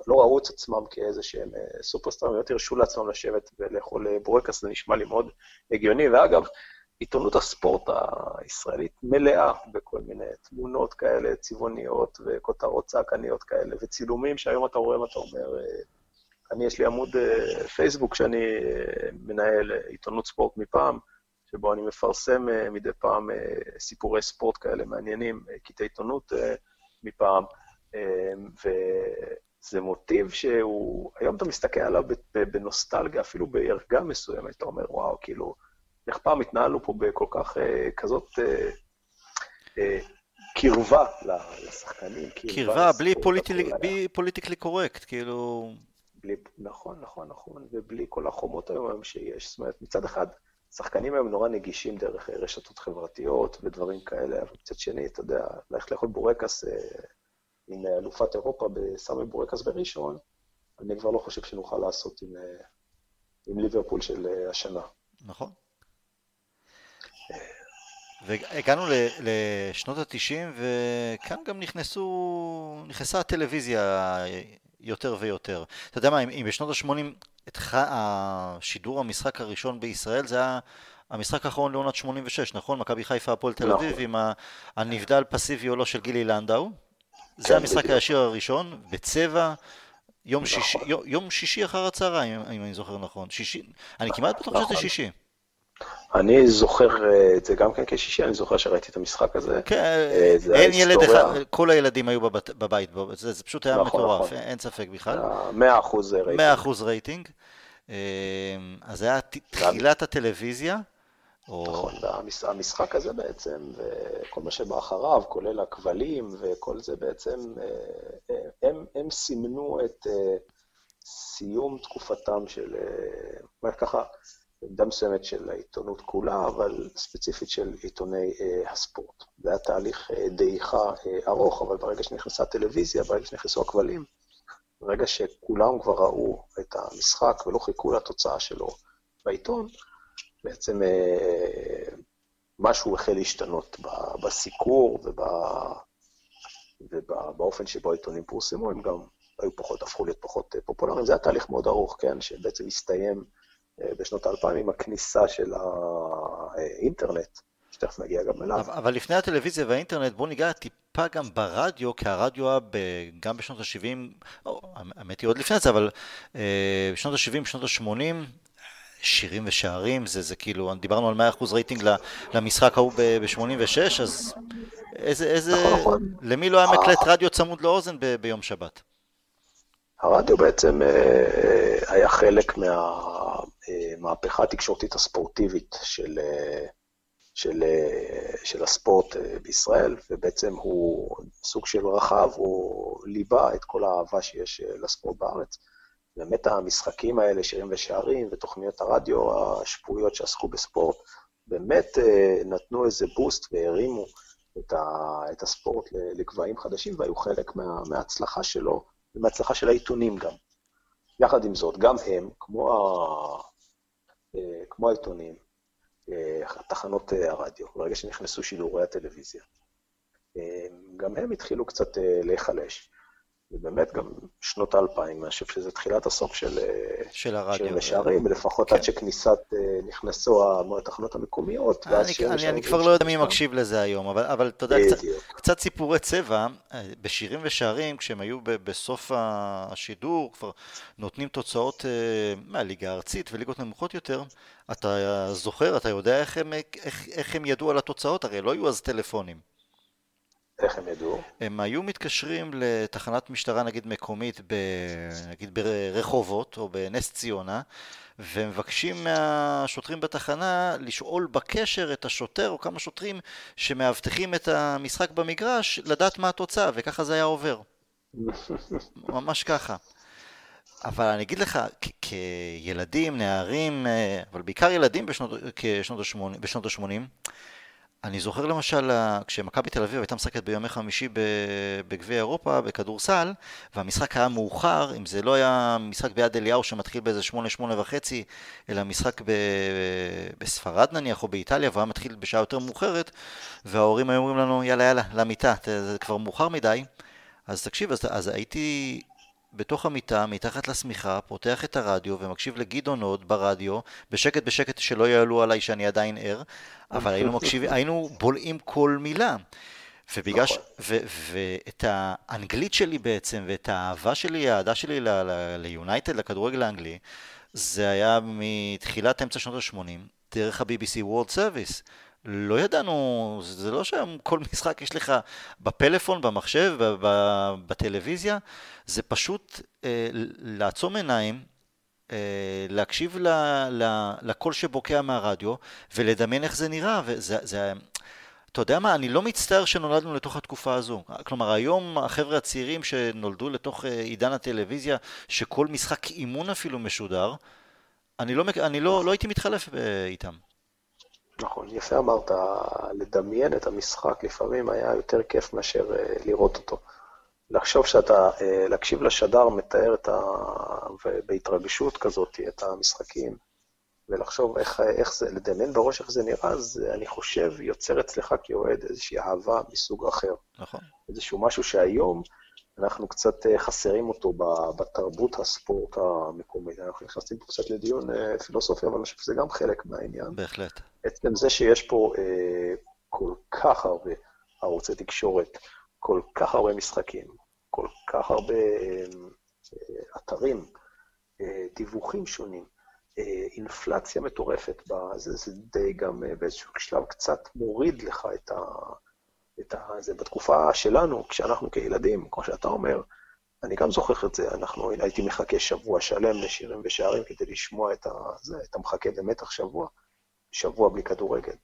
לא ראו את עצמם כאיזה שהם סופרסטארים, יותר הרשו לעצמם לשבת ולאכול בורקס, זה נשמע לי מאוד הגיוני. ואגב, עיתונות הספורט הישראלית מלאה בכל מיני תמונות כאלה צבעוניות וכותרות צעקניות כאלה, וצילומים שהיום אתה רואה ואתה אומר, אה, אני, יש לי עמוד אה, פייסבוק שאני אה, מנהל עיתונות ספורט מפעם, שבו אני מפרסם מדי פעם סיפורי ספורט כאלה מעניינים, קטעי עיתונות מפעם, וזה מוטיב שהוא, היום אתה מסתכל עליו בנוסטלגיה, אפילו בערגה מסוימת, אתה אומר, וואו, כאילו, איך פעם התנהלנו פה בכל כך, אה, כזאת אה, אה, קרבה לשחקנים. קרבה, בלי פוליטיקלי קורקט, כאילו... בלי, נכון, נכון, נכון, ובלי כל החומות היום שיש. זאת אומרת, מצד אחד, שחקנים היום נורא נגישים דרך רשתות חברתיות ודברים כאלה, אבל מצד שני, אתה יודע, ללכת לאכול בורקס אה, עם אלופת אירופה בסמי בורקס בראשון, אני כבר לא חושב שנוכל לעשות עם, אה, עם ליברפול של אה, השנה. נכון. והגענו לשנות התשעים, וכאן גם נכנסו, נכנסה הטלוויזיה יותר ויותר. אתה יודע מה, אם בשנות ה-80 השידור המשחק הראשון בישראל זה היה המשחק האחרון לעונת 86, נכון? מכבי חיפה הפועל תל אביב נכון. עם הנבדל פסיבי או לא של גילי לנדאו. זה כן, המשחק הישיר הראשון, בצבע, יום, נכון. שישי, יום שישי אחר הצהריים, אם אני זוכר נכון. אני כמעט בטוח שזה נכון. שישי. אני זוכר אה, את זה גם כן כשישי, אני זוכר שראיתי את המשחק הזה. כן, אה, אין ילד אחד, כל הילדים היו בבת, בבית, זה, זה פשוט היה נכון, מטורף, נכון. אין ספק בכלל. 100% רייטינג. 100% רייטינג. אז זה היה תחילת הטלוויזיה. או... נכון, והמשחק הזה בעצם, וכל מה שבא אחריו, כולל הכבלים וכל זה בעצם, אה, הם, הם סימנו את סיום תקופתם של, ככה, עמדה מסוימת של העיתונות כולה, אבל ספציפית של עיתוני אה, הספורט. זה היה תהליך אה, דעיכה אה, ארוך, אבל ברגע שנכנסה הטלוויזיה, ברגע שנכנסו הכבלים, ברגע שכולם כבר ראו את המשחק ולא חיכו לתוצאה שלו בעיתון, בעצם אה, משהו החל להשתנות בסיקור ובאופן שבו העיתונים פורסמו, הם גם היו פחות, הפכו להיות פחות אה, פופולריים. זה היה תהליך מאוד ארוך, כן, שבעצם הסתיים בשנות האלפיים עם הכניסה של האינטרנט, שתכף נגיע גם אליו. אבל לפני הטלוויזיה והאינטרנט, בואו ניגע טיפה גם ברדיו, כי הרדיו היה גם בשנות ה-70, האמת היא עוד לפני זה, אבל אה, בשנות ה-70, בשנות ה-80, שירים ושערים, זה, זה כאילו, דיברנו על 100% רייטינג למשחק ההוא ב-86, אז איזה, איזה, נכון, נכון. למי לא היה מקלט רדיו צמוד לאוזן ב- ביום שבת? הרדיו בעצם אה, היה חלק מהמהפכה התקשורתית הספורטיבית של, אה, של, אה, של הספורט בישראל, ובעצם הוא סוג של רחב, הוא ליבה את כל האהבה שיש לספורט בארץ. באמת המשחקים האלה, שירים ושערים, ותוכניות הרדיו השפויות שעסקו בספורט, באמת נתנו איזה בוסט והרימו את, ה, את הספורט לגבהים חדשים, והיו חלק מה, מההצלחה שלו. ומהצלחה של העיתונים גם. יחד עם זאת, גם הם, כמו. אה, כמו העיתונים, אה, תחנות אה, הרדיו, ברגע שנכנסו שידורי הטלוויזיה, גם הם התחילו קצת להיחלש. ובאמת גם שנות האלפיים, אני חושב שזה תחילת הסוף של, של הרדיו. של שערים, לפחות כן. עד שכניסת, נכנסו התחנות המקומיות. אני, אני, אני כבר לא יודע מי מקשיב לזה היום, אבל, אבל אתה יודע, קצת, קצת סיפורי צבע, בשירים ושערים, כשהם היו בסוף השידור, כבר נותנים תוצאות מהליגה הארצית וליגות נמוכות יותר, אתה זוכר, אתה יודע איך הם, איך, איך הם ידעו על התוצאות? הרי לא היו אז טלפונים. איך הם ידעו? הם היו מתקשרים לתחנת משטרה נגיד מקומית, ב, נגיד ברחובות או בנס ציונה, ומבקשים מהשוטרים בתחנה לשאול בקשר את השוטר או כמה שוטרים שמאבטחים את המשחק במגרש, לדעת מה התוצאה, וככה זה היה עובר. [LAUGHS] ממש ככה. אבל אני אגיד לך, כילדים, נערים, אה, אבל בעיקר ילדים בשנות, בשנות ה-80, אני זוכר למשל, כשמכבי תל אביב הייתה משחקת בימי חמישי בגביע אירופה, בכדורסל, והמשחק היה מאוחר, אם זה לא היה משחק ביד אליהו שמתחיל באיזה שמונה, שמונה וחצי, אלא משחק ב... בספרד נניח, או באיטליה, והוא היה מתחיל בשעה יותר מאוחרת, וההורים היו אומרים לנו, יאללה, יאללה, למיטה, זה כבר מאוחר מדי. אז תקשיב, אז, אז הייתי בתוך המיטה, מתחת לשמיכה, פותח את הרדיו ומקשיב לגדעון עוד ברדיו, בשקט בשקט שלא יעלו עליי שאני עדיין ער, אבל היינו מקשיבים, [LAUGHS] היינו בולעים כל מילה. ובגלל ש... נכון. ואת האנגלית שלי בעצם, ואת האהבה שלי, האהדה שלי ליונייטד, לכדורגל האנגלי, זה היה מתחילת אמצע שנות ה-80, דרך ה-BBC World Service. לא ידענו, זה לא שהיום כל משחק יש לך בפלאפון, במחשב, בטלוויזיה, זה פשוט אה, לעצום עיניים, אה, להקשיב ל, ל, לקול שבוקע מהרדיו ולדמיין איך זה נראה, וזה, זה, אתה יודע מה, אני לא מצטער שנולדנו לתוך התקופה הזו. כלומר, היום החבר'ה הצעירים שנולדו לתוך אה, עידן הטלוויזיה, שכל משחק אימון אפילו משודר, אני לא, אני לא, לא הייתי מתחלף אה, איתם. נכון, יפה אמרת, לדמיין את המשחק לפעמים היה יותר כיף מאשר אה, לראות אותו. לחשוב שאתה, להקשיב לשדר מתאר את ה... בהתרגשות כזאת את המשחקים, ולחשוב איך, איך זה, לדמיין בראש איך זה נראה, אז אני חושב יוצר אצלך כאוהד איזושהי אהבה מסוג אחר. נכון. איזשהו משהו שהיום אנחנו קצת אה, חסרים אותו בתרבות הספורט המקומית. אנחנו נכנסים פה קצת לדיון אה, פילוסופי, אבל אני חושב שזה גם חלק מהעניין. בהחלט. עצם זה שיש פה אה, כל כך הרבה ערוצי תקשורת, כל כך הרבה משחקים, כל כך הרבה אה, אתרים, דיווחים שונים, אינפלציה מטורפת, בזה, זה די גם באיזשהו שלב קצת מוריד לך את ה... את ה... זה בתקופה שלנו, כשאנחנו כילדים, כמו שאתה אומר, אני גם זוכר את זה, אנחנו, הייתי מחכה שבוע שלם לשירים ושערים כדי לשמוע את ה... זה, אתה מחכה במתח שבוע, שבוע בלי כדורגל.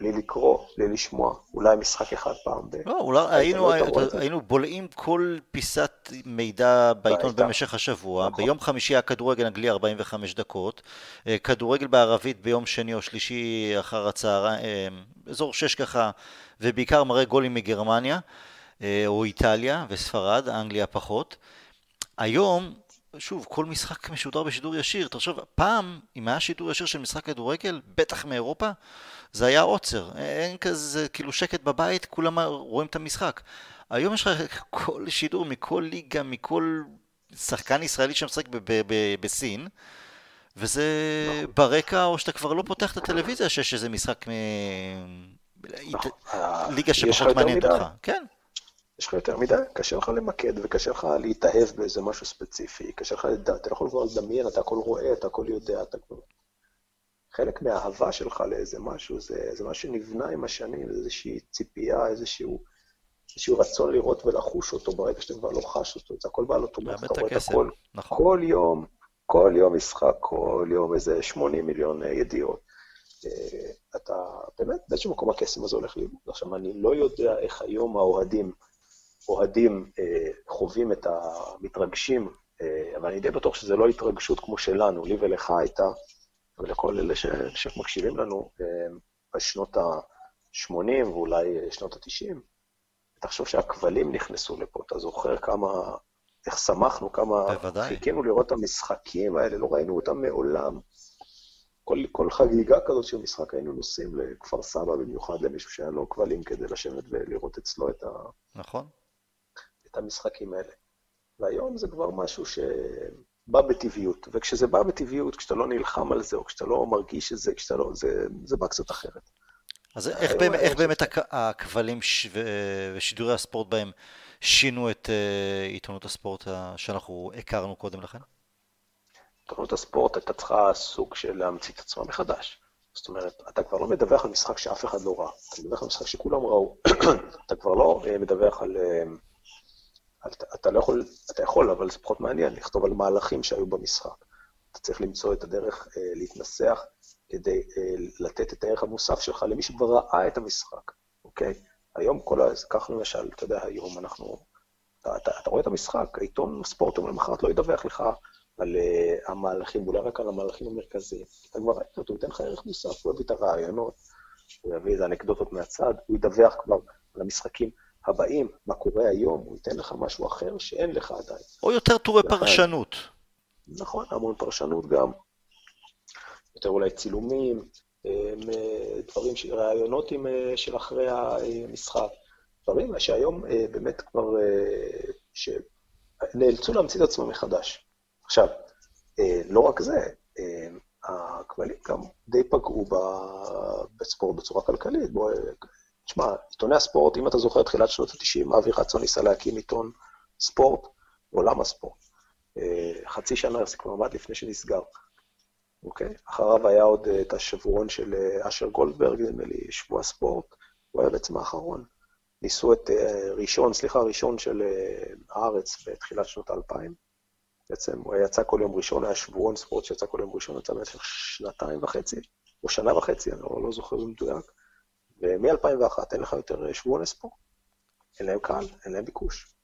בלי לקרוא, בלי לשמוע, אולי משחק אחד פעם ב... לא, אולי היינו, היינו בולעים כל פיסת מידע בעיתון במשך השבוע. נכון. ביום חמישי הכדורגל אנגלי 45 דקות, אה, כדורגל בערבית ביום שני או שלישי אחר הצהריים, אה, אזור שש ככה, ובעיקר מראה גולים מגרמניה, אה, או איטליה וספרד, אנגליה פחות. היום שוב, כל משחק משודר בשידור ישיר. תחשוב, פעם, אם היה שידור ישיר של משחק כדורגל, בטח מאירופה, זה היה עוצר. אין כזה, כאילו, שקט בבית, כולם רואים את המשחק. היום יש לך כל שידור מכל ליגה, מכל שחקן ישראלי שמשחק בסין, וזה נכון. ברקע, או שאתה כבר לא פותח את הטלוויזיה שיש איזה משחק מ... נכון. ליגה שפחות מעניינת אותך. כן. יש לך יותר מדי, קשה לך למקד וקשה לך להתאהב באיזה משהו ספציפי, קשה לך לדעת, אתה לא יכול כבר לדמיין, אתה הכל רואה, אתה הכל יודע, אתה כבר... חלק מהאהבה שלך לאיזה משהו, זה, זה משהו שנבנה עם השנים, זה איזושהי ציפייה, איזשהו, איזשהו רצון לראות ולחוש אותו ברגע שאתה כבר לא חש אותו, זה הכל בא על אוטומט, אתה רואה את הכל, נכון. כל יום, כל יום משחק, כל יום איזה 80 מיליון אה, ידיעות. אה, אתה, באמת, באיזשהו מקום הקסם הזה הולך לאיבוד. עכשיו, אני לא יודע איך היום האוהדים, אוהדים אה, חווים את המתרגשים, אה, אבל אני די בטוח שזה לא התרגשות כמו שלנו, לי ולך הייתה, ולכל אלה ש, שמקשיבים לנו אה, בשנות ה-80 ואולי שנות ה-90, תחשוב שהכבלים נכנסו לפה, אתה זוכר כמה, איך שמחנו, כמה בוודאי. חיכינו לראות את המשחקים האלה, לא ראינו אותם מעולם. כל, כל חגיגה כזאת של משחק היינו נוסעים לכפר סבא, במיוחד למישהו שהיה לו כבלים כדי לשבת ולראות אצלו את, ה... נכון. את המשחקים האלה. והיום זה כבר משהו שבא בטבעיות, וכשזה בא בטבעיות, כשאתה לא נלחם על זה, או כשאתה לא מרגיש את זה, כשאתה לא... זה, זה בא קצת אחרת. אז איך, באמת, איך באמת הכבלים ושידורי הספורט בהם שינו את עיתונות הספורט שאנחנו הכרנו קודם לכן? עיתונות הספורט הייתה צריכה סוג של להמציא את עצמה מחדש. זאת אומרת, אתה כבר לא מדווח על משחק שאף אחד לא ראה, אתה מדווח על משחק שכולם ראו. [CLEARS THROAT] אתה כבר לא אה, מדווח על... אתה, אתה לא יכול, אתה יכול, אבל זה פחות מעניין, לכתוב על מהלכים שהיו במשחק. אתה צריך למצוא את הדרך אה, להתנסח כדי אה, לתת את הערך המוסף שלך למי שכבר ראה את המשחק, אוקיי? היום כל ה... כך למשל, אתה יודע, היום אנחנו... אתה, אתה, אתה רואה את המשחק, העיתון ספורט, אבל למחרת לא ידווח לך על uh, המהלכים, אולי רק על המהלכים המרכזיים. אתה כבר ראית אותו, הוא ייתן לך ערך מוסף, הוא יביא את הרעיונות, הוא יביא איזה אנקדוטות מהצד, הוא ידווח כבר על המשחקים הבאים, מה קורה היום, הוא ייתן לך משהו אחר שאין לך עדיין. או יותר טורי פרשנות. נכון, המון פרשנות גם. יותר אולי צילומים, אה, דברים, רעיונות אה, של אחרי המשחק. דברים שהיום באמת כבר, שנאלצו להמציא את עצמם מחדש. עכשיו, אה, לא רק זה, אה, הכבלים גם די פגעו בספורט בצורה כלכלית. בוא, תשמע, עיתוני הספורט, אם אתה זוכר, תחילת שנות ה-90, אבי חצון ניסה להקים עיתון ספורט, עולם הספורט. אה, חצי שנה זה כבר עמד לפני שנסגר. אוקיי? אחריו היה עוד את השבועון של אשר גולדברג, נדמה לי, שבוע ספורט, הוא היה בעצם האחרון. ניסו את ראשון, סליחה, ראשון של הארץ בתחילת שנות האלפיים. בעצם הוא יצא כל יום ראשון, היה שבועון ספורט שיצא כל יום ראשון, יצא במשך שנתיים וחצי, או שנה וחצי, אני לא, לא זוכר במדויק. ומ-2001 אין לך יותר שבועוני ספורט. אין להם קהל, אין להם ביקוש.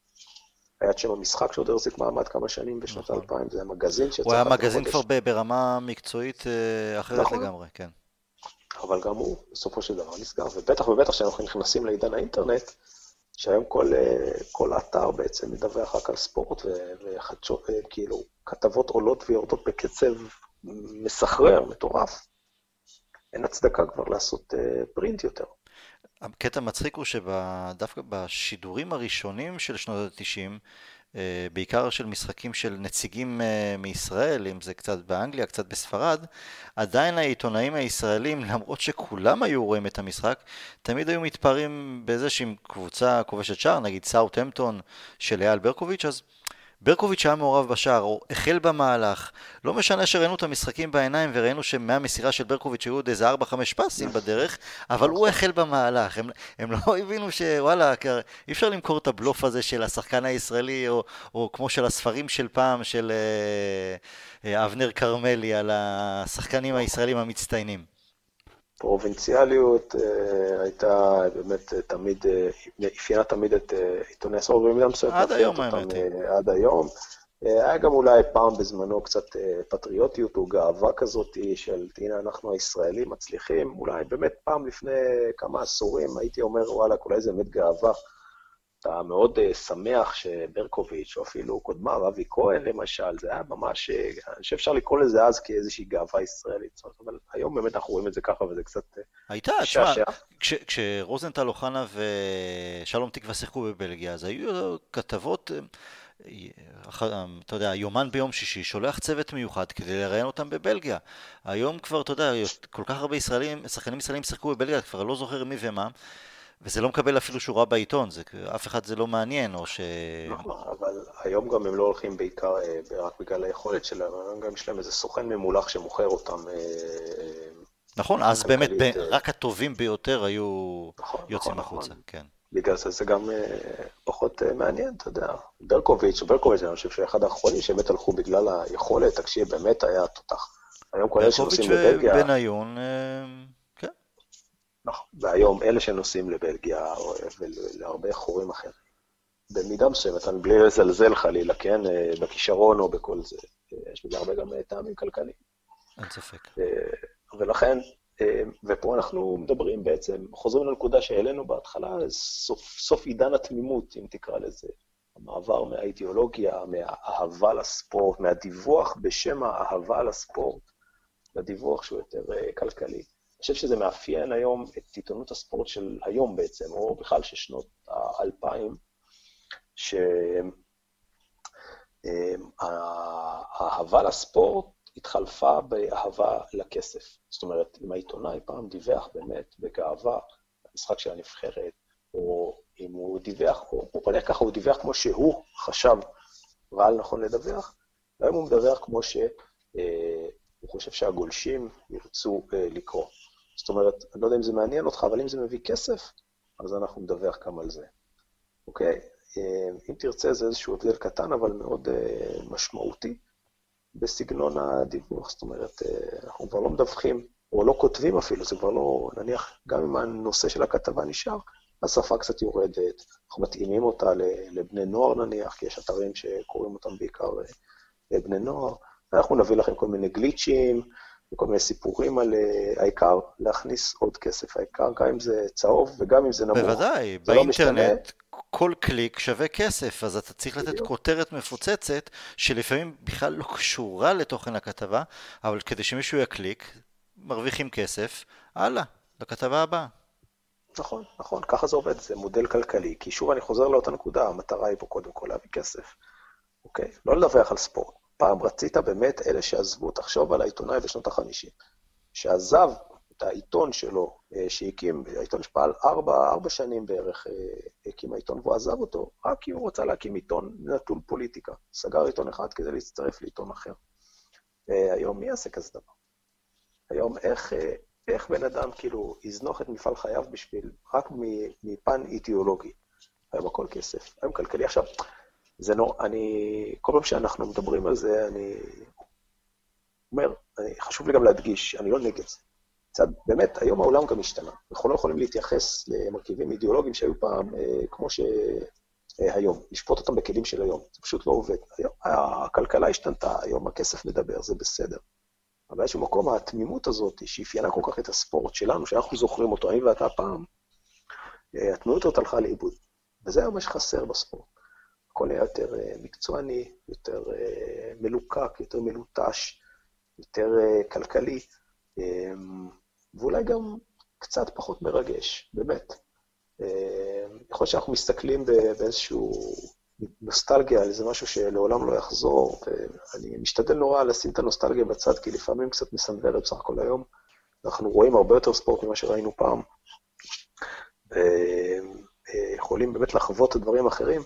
היה את שם המשחק שעוד החזיק מעמד כמה שנים בשנות נכון. האלפיים, זה היה מגזין שיצא... הוא היה מגזין כבר ברמה מקצועית אה, אחרת נכון. לגמרי, כן. אבל גם הוא בסופו של דבר נסגר, ובטח ובטח כשאנחנו נכנסים לעידן האינטרנט, שהיום כל, אה, כל אתר בעצם מדווח רק על ספורט, וחדשות, אה, כאילו, כתבות עולות ויורדות בקצב מסחרר, מטורף. אין הצדקה כבר לעשות פרינט יותר. הקטע מצחיק הוא שדווקא בשידורים הראשונים של שנות ה-90, אה, בעיקר של משחקים של נציגים אה, מישראל, אם זה קצת באנגליה, קצת בספרד, עדיין העיתונאים הישראלים, [LAUGHS] למרות שכולם היו רואים את המשחק, תמיד היו מתפארים בזה שעם קבוצה כובשת שער, נגיד סאוטהמפטון של אייל ברקוביץ', אז ברקוביץ' היה מעורב בשער, או החל במהלך. לא משנה שראינו את המשחקים בעיניים וראינו שמהמסירה של ברקוביץ' היו עוד איזה 4-5 פסים בדרך, אבל הוא החל במהלך. הם, הם לא [LAUGHS] הבינו שוואלה, אי אפשר למכור את הבלוף הזה של השחקן הישראלי, או, או כמו של הספרים של פעם, של אה, אה, אבנר כרמלי, על השחקנים הישראלים המצטיינים. פרובינציאליות אה, הייתה באמת אה, תמיד, אה, אפיינה תמיד את עיתוני הספורט, במידה מסוימת. עד היום האמת. עד היום. היה גם אולי פעם בזמנו קצת פטריוטיות או גאווה כזאת של, הנה, אנחנו הישראלים מצליחים. אולי באמת פעם לפני כמה עשורים הייתי אומר, וואלה, אולי זה באמת גאווה. אתה מאוד uh, שמח שברקוביץ', או אפילו קודמיו, אבי כהן למשל, זה היה ממש, אה, אני חושב שאפשר לקרוא לזה אז כאיזושהי גאווה ישראלית. אבל היום באמת אנחנו רואים את זה ככה, וזה קצת אה, הייתה, תשמע, כש, כשרוזנטל אוחנה ושלום תקווה שיחקו בבלגיה, אז היו כתבות... אתה יודע, יומן ביום שישי שולח צוות מיוחד כדי לראיין אותם בבלגיה. היום כבר, אתה יודע, כל כך הרבה ישראלים, שחקנים ישראלים שיחקו בבלגיה, כבר לא זוכר מי ומה. וזה לא מקבל אפילו שורה בעיתון, זה, אף אחד זה לא מעניין, או ש... נכון, אבל היום גם הם לא הולכים בעיקר אה, רק בגלל היכולת שלהם, היום גם יש להם איזה סוכן ממולח שמוכר אותם. אה, נכון, אז באמת ב, אה, רק הטובים ביותר היו נכון, יוצאים נכון, החוצה, נכון. כן. בגלל זה זה גם פחות מעניין, אתה יודע. ברקוביץ', ברקוביץ', אני חושב שאחד האחרונים שבאמת הלכו בגלל היכולת, תקשיב, באמת היה תותח. היום כל אלה שנוסעים לבלגיה... ברקוביץ' ובניון... נכון, והיום אלה שנוסעים לבלגיה ולהרבה חורים אחרים, במידה מסוימת, אני בלי לזלזל חלילה, כן, אה, בכישרון או בכל זה, אה, יש בזה הרבה גם אה, טעמים כלכליים. אין ספק. ולכן, ופה אנחנו מדברים בעצם, חוזרים לנקודה שהעלינו בהתחלה, סוף, סוף עידן התמימות, אם תקרא לזה. המעבר מהאידיאולוגיה, מהאהבה לספורט, מהדיווח בשם האהבה לספורט, לדיווח שהוא יותר כלכלי. חושב שזה מאפיין היום את עיתונות הספורט של היום בעצם, או בכלל של שנות האלפיים, שהאהבה לספורט התחלפה באהבה לכסף. זאת אומרת, אם העיתונאי פעם דיווח באמת בגאווה במשחק של הנבחרת, או אם הוא דיווח, או בוא נראה ככה, הוא דיווח כמו שהוא חשב ראה לנכון לדווח, והיום הוא מדווח כמו שהוא אה, חושב שהגולשים ירצו אה, לקרוא. זאת אומרת, אני לא יודע אם זה מעניין אותך, אבל אם זה מביא כסף, אז אנחנו נדווח גם על זה. אוקיי? אה, אם תרצה, זה איזשהו הבדל קטן, אבל מאוד uh, משמעותי בסגנון הדיווח. זאת אומרת, uh, אנחנו כבר לא מדווחים, או לא כותבים אפילו, זה כבר לא, נניח, גם אם הנושא של הכתבה נשאר, השפה קצת יורדת, אנחנו מתאימים אותה לבני נוער נניח, כי יש אתרים שקוראים אותם בעיקר לבני נוער, אנחנו נביא לכם כל מיני גליצ'ים, וכל מיני סיפורים על uh, העיקר להכניס עוד כסף. העיקר גם אם זה צהוב וגם אם זה נמוך. בוודאי, לא באינטרנט לא כל קליק שווה כסף, אז אתה צריך לתת כותרת מפוצצת, שלפעמים בכלל לא קשורה לתוכן הכתבה, אבל כדי שמישהו יקליק, מרוויחים כסף, הלאה, לכתבה הבאה. נכון, נכון, ככה זה עובד, זה מודל כלכלי, כי שוב אני חוזר לאותה נקודה, המטרה היא פה קודם כל להביא כסף, אוקיי? לא לדווח על ספורט. פעם רצית באמת אלה שעזבו, תחשוב על העיתונאי בשנות ה-50, שעזב את העיתון שלו, אה, שהקים, העיתון שפעל ארבע, ארבע שנים בערך, אה, הקים העיתון, והוא עזב אותו רק כי הוא רצה להקים עיתון נטול פוליטיקה. סגר עיתון אחד כדי להצטרף לעיתון אחר. אה, היום מי יעשה כזה דבר? היום איך, איך בן אדם כאילו יזנוח את מפעל חייו בשביל, רק מפן אידיאולוגי. היום הכל כסף, היום כלכלי. עכשיו, זה נורא, אני, כל פעם שאנחנו מדברים על זה, אני אומר, אני, חשוב לי גם להדגיש, אני לא נגד זה. קצת, באמת, היום העולם גם השתנה. אנחנו לא יכולים להתייחס למרכיבים אידיאולוגיים שהיו פעם, אה, כמו שהיום, לשפוט אותם בכלים של היום. זה פשוט לא עובד. היום הכלכלה השתנתה, היום הכסף מדבר, זה בסדר. אבל באיזשהו מקום התמימות הזאת, שאפיינה כל כך את הספורט שלנו, שאנחנו זוכרים אותו, אני ואתה פעם, אה, התמימות הזאת הלכה לאיבוד. וזה היום מה שחסר בספורט. הכל היה יותר אה, מקצועני, יותר מלוקק, יותר מלוטש, יותר כלכלי. ואולי גם קצת פחות מרגש, באמת. אה, יכול להיות שאנחנו מסתכלים באיזשהו נוסטלגיה על איזה משהו שלעולם לא יחזור, ואני משתדל נורא לשים את הנוסטלגיה בצד, כי לפעמים קצת מסנוורת בסך הכל היום. אנחנו רואים הרבה יותר ספורט ממה שראינו פעם, ויכולים באמת לחוות את הדברים האחרים,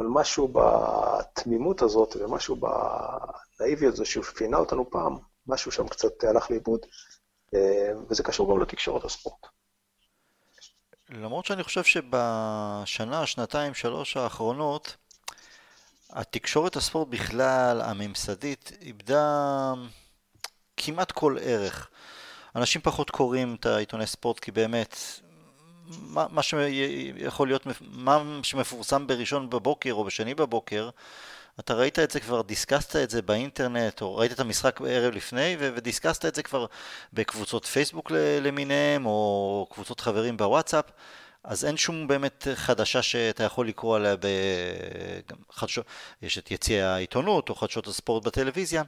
אבל משהו בתמימות הזאת ומשהו בנאיביות הזו שאופיינה אותנו פעם, משהו שם קצת הלך לאיבוד. אה, וזה קשור גם לתקשורת הספורט. למרות שאני חושב שבשנה, שנתיים, שלוש האחרונות, התקשורת הספורט בכלל, הממסדית, איבדה כמעט כל ערך. אנשים פחות קוראים את העיתוני ספורט כי באמת, מה, מה שיכול להיות, מה שמפורסם בראשון בבוקר או בשני בבוקר, אתה ראית את זה כבר, דיסקסת את זה באינטרנט, או ראית את המשחק ערב לפני, ודיסקסת את זה כבר בקבוצות פייסבוק למיניהם, או קבוצות חברים בוואטסאפ, אז אין שום באמת חדשה שאתה יכול לקרוא עליה בחדשות, יש את יציע העיתונות, או חדשות הספורט בטלוויזיה.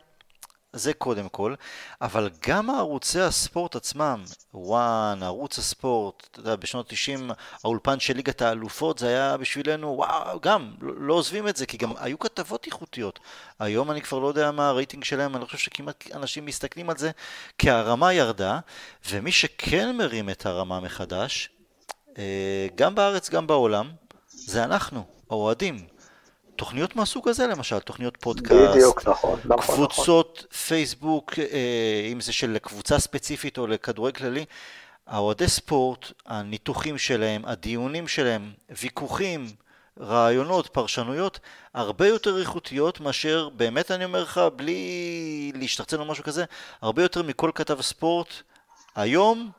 זה קודם כל, אבל גם ערוצי הספורט עצמם, וואן, ערוץ הספורט, אתה יודע, בשנות 90 האולפן של ליגת האלופות זה היה בשבילנו, וואו, גם, לא, לא עוזבים את זה, כי גם היו כתבות איכותיות. היום אני כבר לא יודע מה הרייטינג שלהם, אני חושב שכמעט אנשים מסתכלים על זה, כי הרמה ירדה, ומי שכן מרים את הרמה מחדש, אה, גם בארץ, גם בעולם, זה אנחנו, האוהדים. תוכניות מהסוג הזה למשל, תוכניות פודקאסט, בדיוק, נכון, נכון, קבוצות נכון. פייסבוק, אה, אם זה של קבוצה ספציפית או לכדורגל כללי, האוהדי ספורט, הניתוחים שלהם, הדיונים שלהם, ויכוחים, רעיונות, פרשנויות, הרבה יותר איכותיות מאשר, באמת אני אומר לך, בלי להשתחצן או משהו כזה, הרבה יותר מכל כתב ספורט היום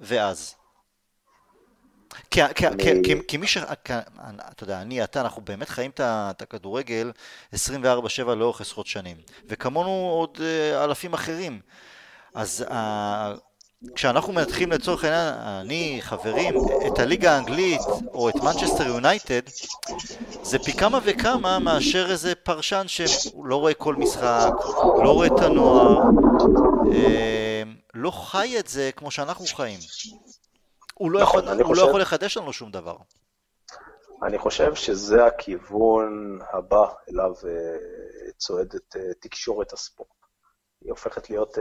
ואז. כי, כי, אני... כי, כי, כי מי ש... אתה יודע, אני, אתה, אנחנו באמת חיים את הכדורגל 24-7 לאורך עשרות שנים, וכמונו עוד אה, אלפים אחרים. אז אה, כשאנחנו מנתחים לצורך העניין, אני, חברים, את הליגה האנגלית או את מנצ'סטר יונייטד, זה פי כמה וכמה מאשר איזה פרשן שלא רואה כל משחק, לא רואה את הנוער, אה, לא חי את זה כמו שאנחנו חיים. הוא לא, נכון, יכול, הוא חושב... לא יכול לחדש לנו שום דבר. אני חושב שזה הכיוון הבא אליו uh, צועדת uh, תקשורת הספורט. היא הופכת להיות uh,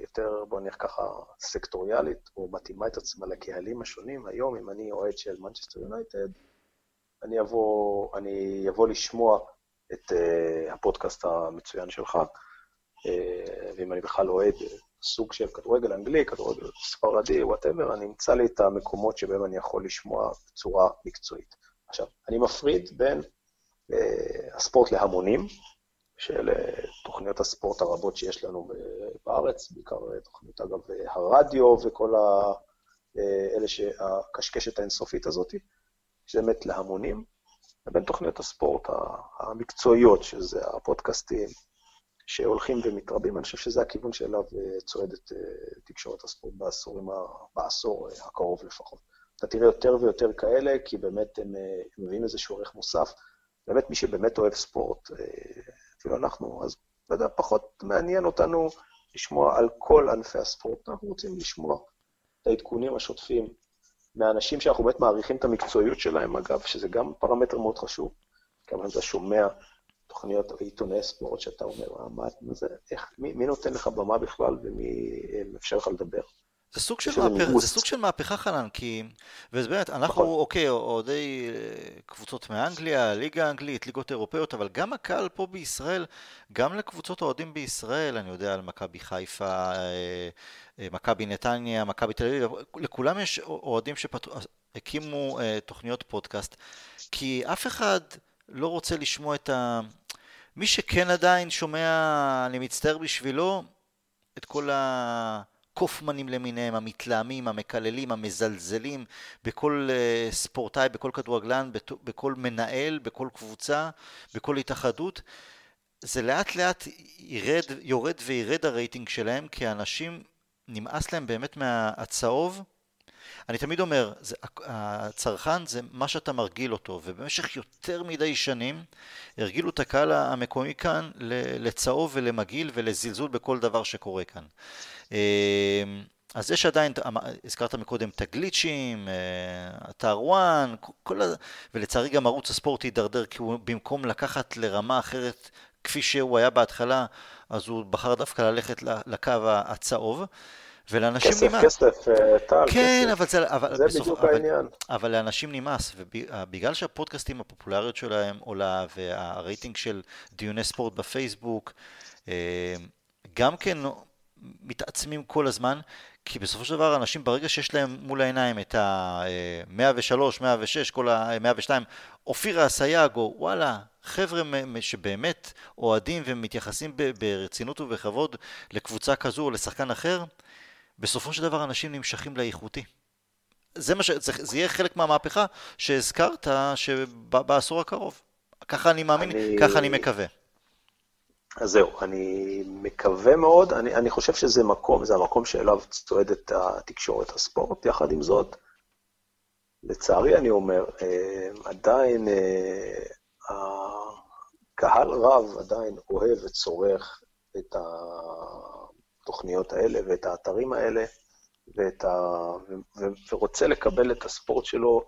יותר, בוא נלך ככה, סקטוריאלית, או מתאימה את עצמה לקהלים השונים. היום, אם אני אוהד של מנצ'סטר יונייטד, אני אבוא, אני אבוא לשמוע את אה, הפודקאסט המצוין שלך, אה, ואם אני בכלל אוהד סוג של כדורגל אנגלי, כדורגל ספרדי, whatever, אני אמצא לי את המקומות שבהם אני יכול לשמוע בצורה מקצועית. עכשיו, אני מפריד בין אה, הספורט להמונים, של אה, תוכניות הספורט הרבות שיש לנו בארץ, בעיקר אה, תוכניות, אגב, הרדיו וכל ה... אלה שהקשקשת האינסופית הזאת, שזה באמת להמונים, לבין תוכניות הספורט המקצועיות, שזה הפודקאסטים, שהולכים ומתרבים, אני חושב שזה הכיוון שאליו אה, צועדת אה, תקשורת הספורט בעשורים, בעשור אה, הקרוב לפחות. אתה תראה יותר ויותר כאלה, כי באמת הם, הם מביאים איזשהו ערך מוסף. באמת, מי שבאמת אוהב ספורט, אפילו אנחנו, אז לא יודע, פחות מעניין אותנו לשמוע על כל ענפי הספורט. אנחנו רוצים לשמוע את העדכונים השוטפים מהאנשים שאנחנו באמת מעריכים את המקצועיות שלהם, אגב, שזה גם פרמטר מאוד חשוב. כמובן אתה שומע תוכניות עיתוני ספורט שאתה אומר, אה, מה, זה, איך, מי, מי נותן לך במה בכלל ומי מאפשר לך לדבר? זה סוג, של מהפך, זה סוג של מהפכה חנן, כי, וזה באמת, אנחנו, נכון. אוקיי, אוהדי אה, קבוצות מאנגליה, ליגה האנגלית, ליגות אירופאיות, אבל גם הקהל פה בישראל, גם לקבוצות האוהדים בישראל, אני יודע על מכבי חיפה, אה, מכבי נתניה, מכבי תל אביב, לכולם יש אוהדים שהקימו תוכניות פודקאסט, כי אף אחד לא רוצה לשמוע את ה... מי שכן עדיין שומע, אני מצטער בשבילו, את כל הקופמנים למיניהם, המתלהמים, המקללים, המזלזלים בכל uh, ספורטאי, בכל כדורגלן, בכל מנהל, בכל קבוצה, בכל התאחדות. זה לאט לאט ירד, יורד וירד הרייטינג שלהם, כי האנשים, נמאס להם באמת מהצהוב. אני תמיד אומר, זה, הצרכן זה מה שאתה מרגיל אותו, ובמשך יותר מדי שנים הרגילו את הקהל המקומי כאן לצהוב ולמגעיל ולזלזול בכל דבר שקורה כאן. אה, אז יש עדיין, הזכרת מקודם את הגליצ'ים, אה, ולצערי גם ערוץ הספורט הידרדר כי הוא במקום לקחת לרמה אחרת כפי שהוא היה בהתחלה, אז הוא בחר דווקא ללכת לקו הצהוב. ולאנשים כסף, נמאס. כסף, כסף, אה, טל, כן, כסף. אבל זה... אבל זה בסוף, בדיוק אבל, העניין. אבל לאנשים נמאס, ובגלל שהפודקאסטים הפופולריות שלהם עולה, והרייטינג של דיוני ספורט בפייסבוק, אה, גם כן מתעצמים כל הזמן, כי בסופו של דבר אנשים ברגע שיש להם מול העיניים את ה-103, 106, כל ה-102, אופירה אסייג, או וואלה, חבר'ה שבאמת אוהדים ומתייחסים ברצינות ובכבוד לקבוצה כזו או לשחקן אחר, בסופו של דבר אנשים נמשכים לאיכותי. זה, מה ש... זה, זה יהיה חלק מהמהפכה שהזכרת שבעשור הקרוב. ככה אני מאמין, אני... ככה אני מקווה. אז זהו, אני מקווה מאוד, אני, אני חושב שזה מקום, זה המקום שאליו צועדת התקשורת הספורט, יחד עם זאת, לצערי אני אומר, אה, עדיין אה, קהל רב עדיין אוהב וצורך את התוכניות האלה ואת האתרים האלה, ואת ה... ו... ורוצה לקבל את הספורט שלו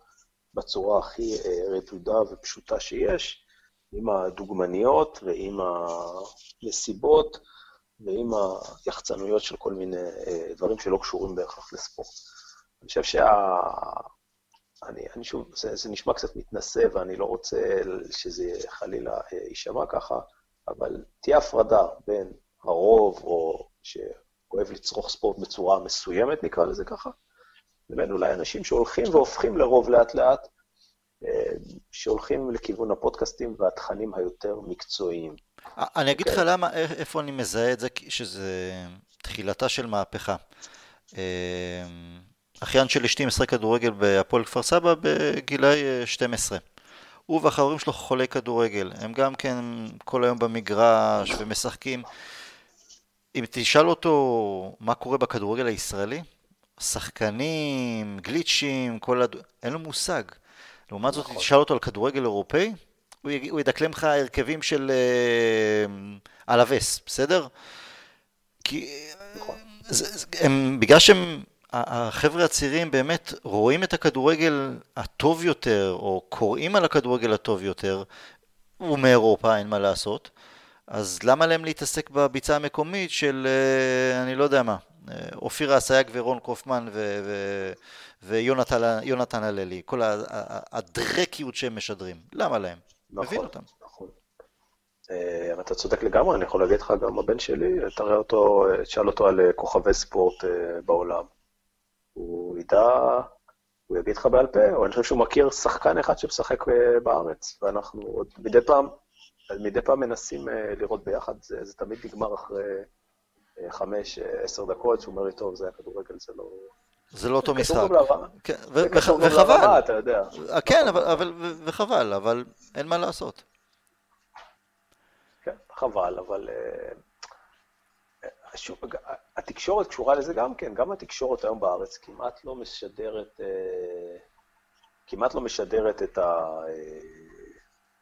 בצורה הכי אה, רדודה ופשוטה שיש, עם הדוגמניות ועם הנסיבות ועם היחצנויות של כל מיני אה, דברים שלא קשורים בהכרח לספורט. אני חושב שה... אני, אני שוב, זה, זה נשמע קצת מתנשא ואני לא רוצה שזה חלילה אה, יישמע ככה, אבל תהיה הפרדה בין הרוב, או שאוהב לצרוך ספורט בצורה מסוימת, נקרא לזה ככה, לבין אולי אנשים שהולכים והופכים לרוב לאט-לאט, אה, שהולכים לכיוון הפודקאסטים והתכנים היותר מקצועיים. אני אגיד לך? למה, איפה אני מזהה את זה, שזה תחילתה של מהפכה. אה, אחיין של אשתי משחק כדורגל בהפועל כפר סבא בגילאי 12. הוא והחברים שלו חולי כדורגל, הם גם כן כל היום במגרש ומשחקים. אם תשאל אותו מה קורה בכדורגל הישראלי, שחקנים, גליצ'ים, כל הד... אין לו מושג. לעומת זאת, נכון. תשאל אותו על כדורגל אירופאי, הוא, יג... הוא ידקלם לך הרכבים של uh, אלווס, בסדר? כי נכון. זה, הם, בגלל שהם החבר'ה הצעירים באמת רואים את הכדורגל הטוב יותר, או קוראים על הכדורגל הטוב יותר, הוא מאירופה, אין מה לעשות. אז למה להם להתעסק בביצה המקומית של, אה, אני לא יודע מה, אה, אופירה אסייג ורון קופמן ו- ו- ויונתן הללי, כל הדרקיות שהם משדרים, למה להם? נכון, מבין אותם. נכון. אה, אתה צודק לגמרי, אני יכול להגיד לך, גם הבן שלי, תראה אותו, תשאל אותו על כוכבי ספורט בעולם. הוא ידע, הוא יגיד לך בעל פה, או אני חושב שהוא מכיר שחקן אחד שמשחק בארץ, ואנחנו עוד מדי פעם, מדי פעם מנסים אה, לראות ביחד, זה, זה תמיד נגמר אחרי אה, חמש, עשר דקות, שהוא אומר לי, טוב, זה היה כדורגל, זה לא... זה לא אותו משחק. כן, וחבל. אתה יודע. כן, אבל, וחבל, אבל אין מה לעשות. כן, חבל, אבל שוב, התקשורת קשורה לזה גם כן, גם התקשורת היום בארץ כמעט לא משדרת, אה, כמעט לא משדרת את ה...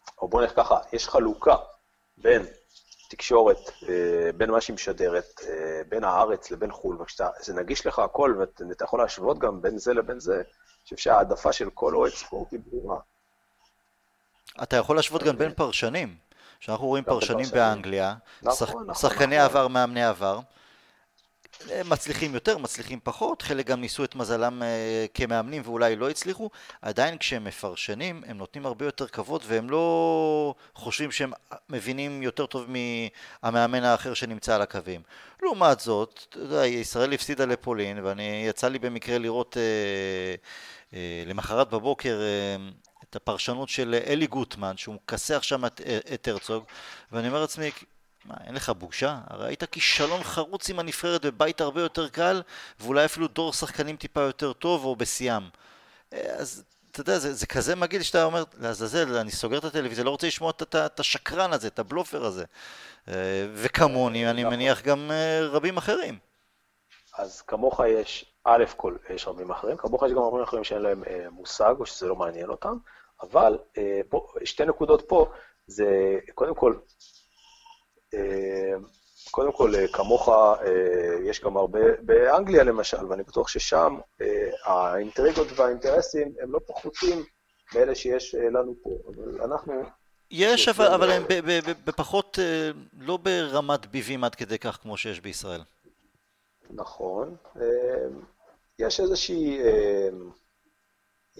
אה, או בוא נלך ככה, יש חלוקה בין תקשורת, אה, בין מה שהיא משדרת, בין הארץ לבין חו"ל, וכשזה נגיש לך הכל, ואתה יכול להשוות גם בין זה לבין זה, אני חושב שההעדפה של כל אוהד ספורט היא ברורה. אתה יכול להשוות גם בין פרשנים. שאנחנו רואים פרשנים באנגליה, נכון, נכון, שחקני נכון. עבר, מאמני עבר, מצליחים יותר, מצליחים פחות, חלק גם ניסו את מזלם uh, כמאמנים ואולי לא הצליחו, עדיין כשהם מפרשנים הם נותנים הרבה יותר כבוד והם לא חושבים שהם מבינים יותר טוב מהמאמן האחר שנמצא על הקווים. לעומת זאת, אתה יודע, ישראל הפסידה לפולין ואני יצא לי במקרה לראות uh, uh, למחרת בבוקר uh, את הפרשנות של אלי גוטמן, שהוא מכסח שם את, את הרצוג, ואני אומר לעצמי, מה, אין לך בושה? הרי היית כישלון חרוץ עם הנבחרת בבית הרבה יותר קל, ואולי אפילו דור שחקנים טיפה יותר טוב או בשיאם. אה, אז אתה יודע, זה, זה כזה מגעיל שאתה אומר, לעזאזל, אני סוגר את הטלוויזיה, לא רוצה לשמוע את, השקרן הזה, את הבלופר הזה. אה, וכמוני, אני נכון. מניח גם אה, רבים אחרים. אז כמוך יש, א' כל יש רבים אחרים, כמוך יש גם רבים אחרים שאין להם מושג או שזה לא מעניין אותם, אבל פה, שתי נקודות פה, זה קודם כל, קודם כל, אה, כמוך, אה, יש גם הרבה, באנגליה למשל, ואני בטוח ששם אה, האינטריגות והאינטרסים הם לא פחותים מאלה שיש לנו פה, אבל אנחנו... יש, אבל, אבל הם בפחות, לא ברמת ביבים עד כדי כך כמו שיש בישראל. נכון. יש איזושהי,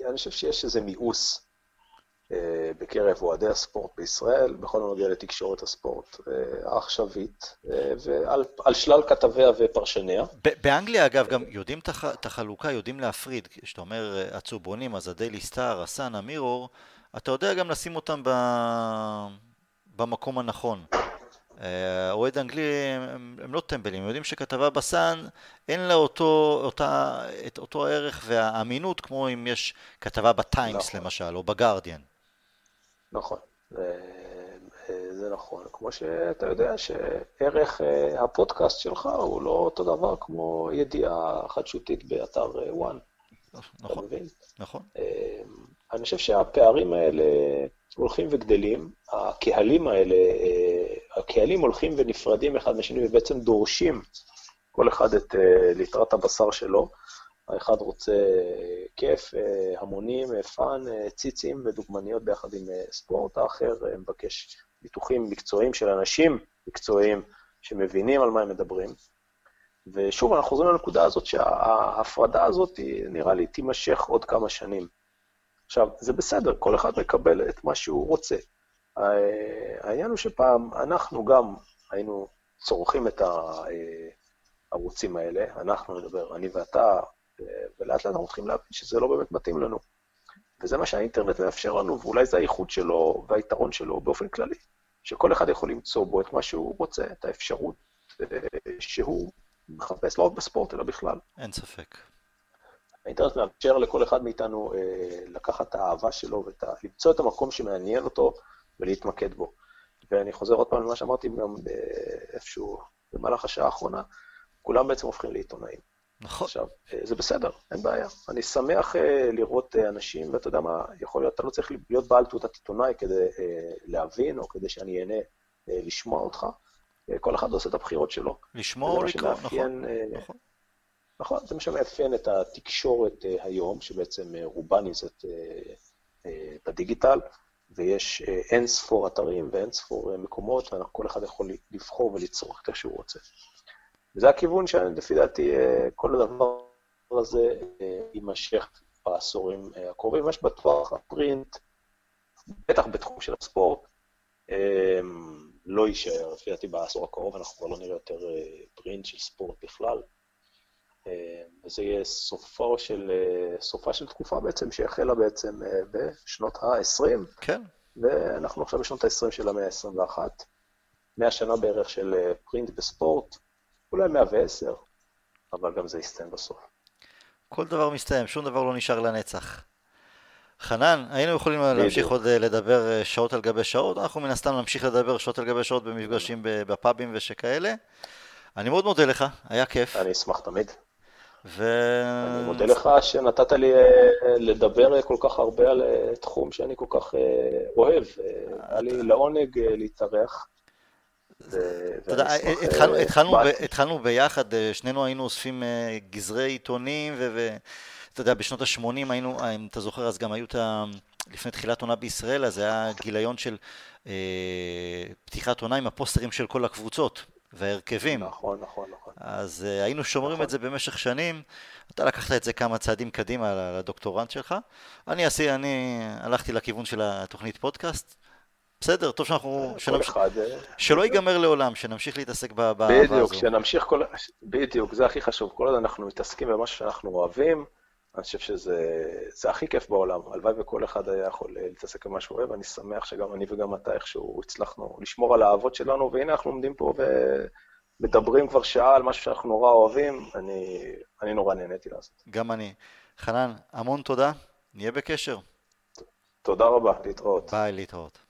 אני חושב שיש איזה מיאוס אה, בקרב אוהדי הספורט בישראל, בכל הנוגע לתקשורת הספורט אה, העכשווית, אה, ועל שלל כתביה ופרשניה. באנגליה, אגב, גם יודעים את החלוקה, יודעים להפריד. כשאתה אומר הצהובונים, אז הדיילי סטאר, הסאן, המירור, אתה יודע גם לשים אותם ב... במקום הנכון. אוהד אנגלי הם, הם לא טמבלים, הם יודעים שכתבה בסאן אין לה אותו, אותה, את אותו הערך והאמינות כמו אם יש כתבה בטיימס נכון. למשל, או בגרדיאן. נכון, זה נכון. כמו שאתה יודע שערך אה, הפודקאסט שלך הוא לא אותו דבר כמו ידיעה חדשותית באתר וואן. אה, נכון, אתה מבין? נכון. אה, אני חושב שהפערים האלה הולכים וגדלים, הקהלים האלה, הקהלים הולכים ונפרדים אחד משני ובעצם דורשים כל אחד את ליטרת הבשר שלו. האחד רוצה כיף, אה, המונים, אה, fun, אה, ציצים ודוגמניות ביחד עם ספורט, האחר מבקש ניתוחים מקצועיים של אנשים מקצועיים שמבינים על מה הם מדברים. ושוב, אנחנו חוזרים לנקודה הזאת שההפרדה הזאת, נראה לי, תימשך עוד כמה שנים. עכשיו, זה בסדר, כל אחד מקבל את מה שהוא רוצה. העניין הוא שפעם אנחנו גם היינו צורכים את הערוצים האלה, אנחנו נדבר, אני ואתה, ולאט לאט אנחנו מתחילים להבין שזה לא באמת מתאים לנו. וזה מה שהאינטרנט מאפשר לנו, ואולי זה הייחוד שלו והיתרון שלו באופן כללי, שכל אחד יכול למצוא בו את מה שהוא רוצה, את האפשרות אה, שהוא מחפש, לא רק בספורט, אלא בכלל. אין ספק. האינטרנט מאפשר לכל אחד מאיתנו אה, לקחת את האהבה שלו ולמצוא את המקום שמעניין אותו ולהתמקד בו. ואני חוזר עוד פעם למה שאמרתי גם אה, איפשהו במהלך השעה האחרונה, כולם בעצם הופכים לעיתונאים. נכון. עכשיו, אה, זה בסדר, אין בעיה. אני שמח אה, לראות אה, אנשים, ואתה יודע מה, יכול להיות, אתה לא צריך להיות בעל תעודת עיתונאי כדי להבין, או כדי שאני אהנה לשמוע אותך. כל אחד עושה את הבחירות שלו. לשמוע או לקרוא, נכון. נכון. נכון, זה מה שמאפיין את התקשורת היום, שבעצם רובה נמצאת בדיגיטל, ויש אין ספור אתרים ואין ספור מקומות, וכל אחד יכול לבחור ולצרוך את איך שהוא רוצה. וזה הכיוון שלפי דעתי אה, כל הדבר הזה אה, יימשך בעשורים אה, הקרובים. ממש בטוח הפרינט, בטח בתחום של הספורט, לא יישאר, לפי דעתי בעשור הקרוב אנחנו כבר לא נראה יותר פרינט של ספורט בכלל. וזה יהיה סופו של, סופה של תקופה בעצם, שהחלה בעצם בשנות ה-20. כן. ואנחנו עכשיו בשנות ה-20 של המאה ה-21. 100 שנה בערך של פרינט בספורט, אולי 110, אבל גם זה יסתיים בסוף. כל דבר מסתיים, שום דבר לא נשאר לנצח. חנן, היינו יכולים להמשיך עוד אה, לדבר אה, שעות על גבי שעות, אנחנו מן הסתם נמשיך לדבר שעות על גבי שעות במפגשים בפאבים ושכאלה. אני מאוד מודה לך, היה כיף. אני אשמח תמיד. ו... אני מודה לך שנתת לי אה, לדבר כל כך הרבה על תחום שאני כל כך אוהב. היה לי לעונג להתארח. התחלנו ביחד, אה, שנינו היינו אוספים אה, גזרי עיתונים, ואתה יודע, בשנות ה-80 היינו, אה, אם אתה זוכר, אז גם היו את ה... לפני תחילת עונה בישראל, אז היה גיליון של פתיחת עונה עם הפוסטרים של כל הקבוצות וההרכבים. נכון, נכון, נכון. אז היינו שומרים את זה במשך שנים. אתה לקחת את זה כמה צעדים קדימה לדוקטורנט שלך. אני הלכתי לכיוון של התוכנית פודקאסט. בסדר, טוב שאנחנו... שנמש... אחד... אה, שלא ייגמר לעולם, שנמשיך להתעסק באהבה הזו. בדיוק, שנמשיך כל... בדיוק, זה הכי חשוב. כל עוד אנחנו מתעסקים במה שאנחנו אוהבים, אני חושב שזה הכי כיף בעולם. הלוואי וכל אחד היה יכול להתעסק במה שהוא אוהב, אני שמח שגם אני וגם אתה איכשהו הצלחנו לשמור על האהבות שלנו, והנה אנחנו עומדים פה ומדברים כבר שעה על משהו שאנחנו נורא אוהבים, אני, אני נורא נהניתי לעשות. גם אני. חנן, המון תודה, נהיה בקשר. תודה רבה, להתראות. ביי, להתראות.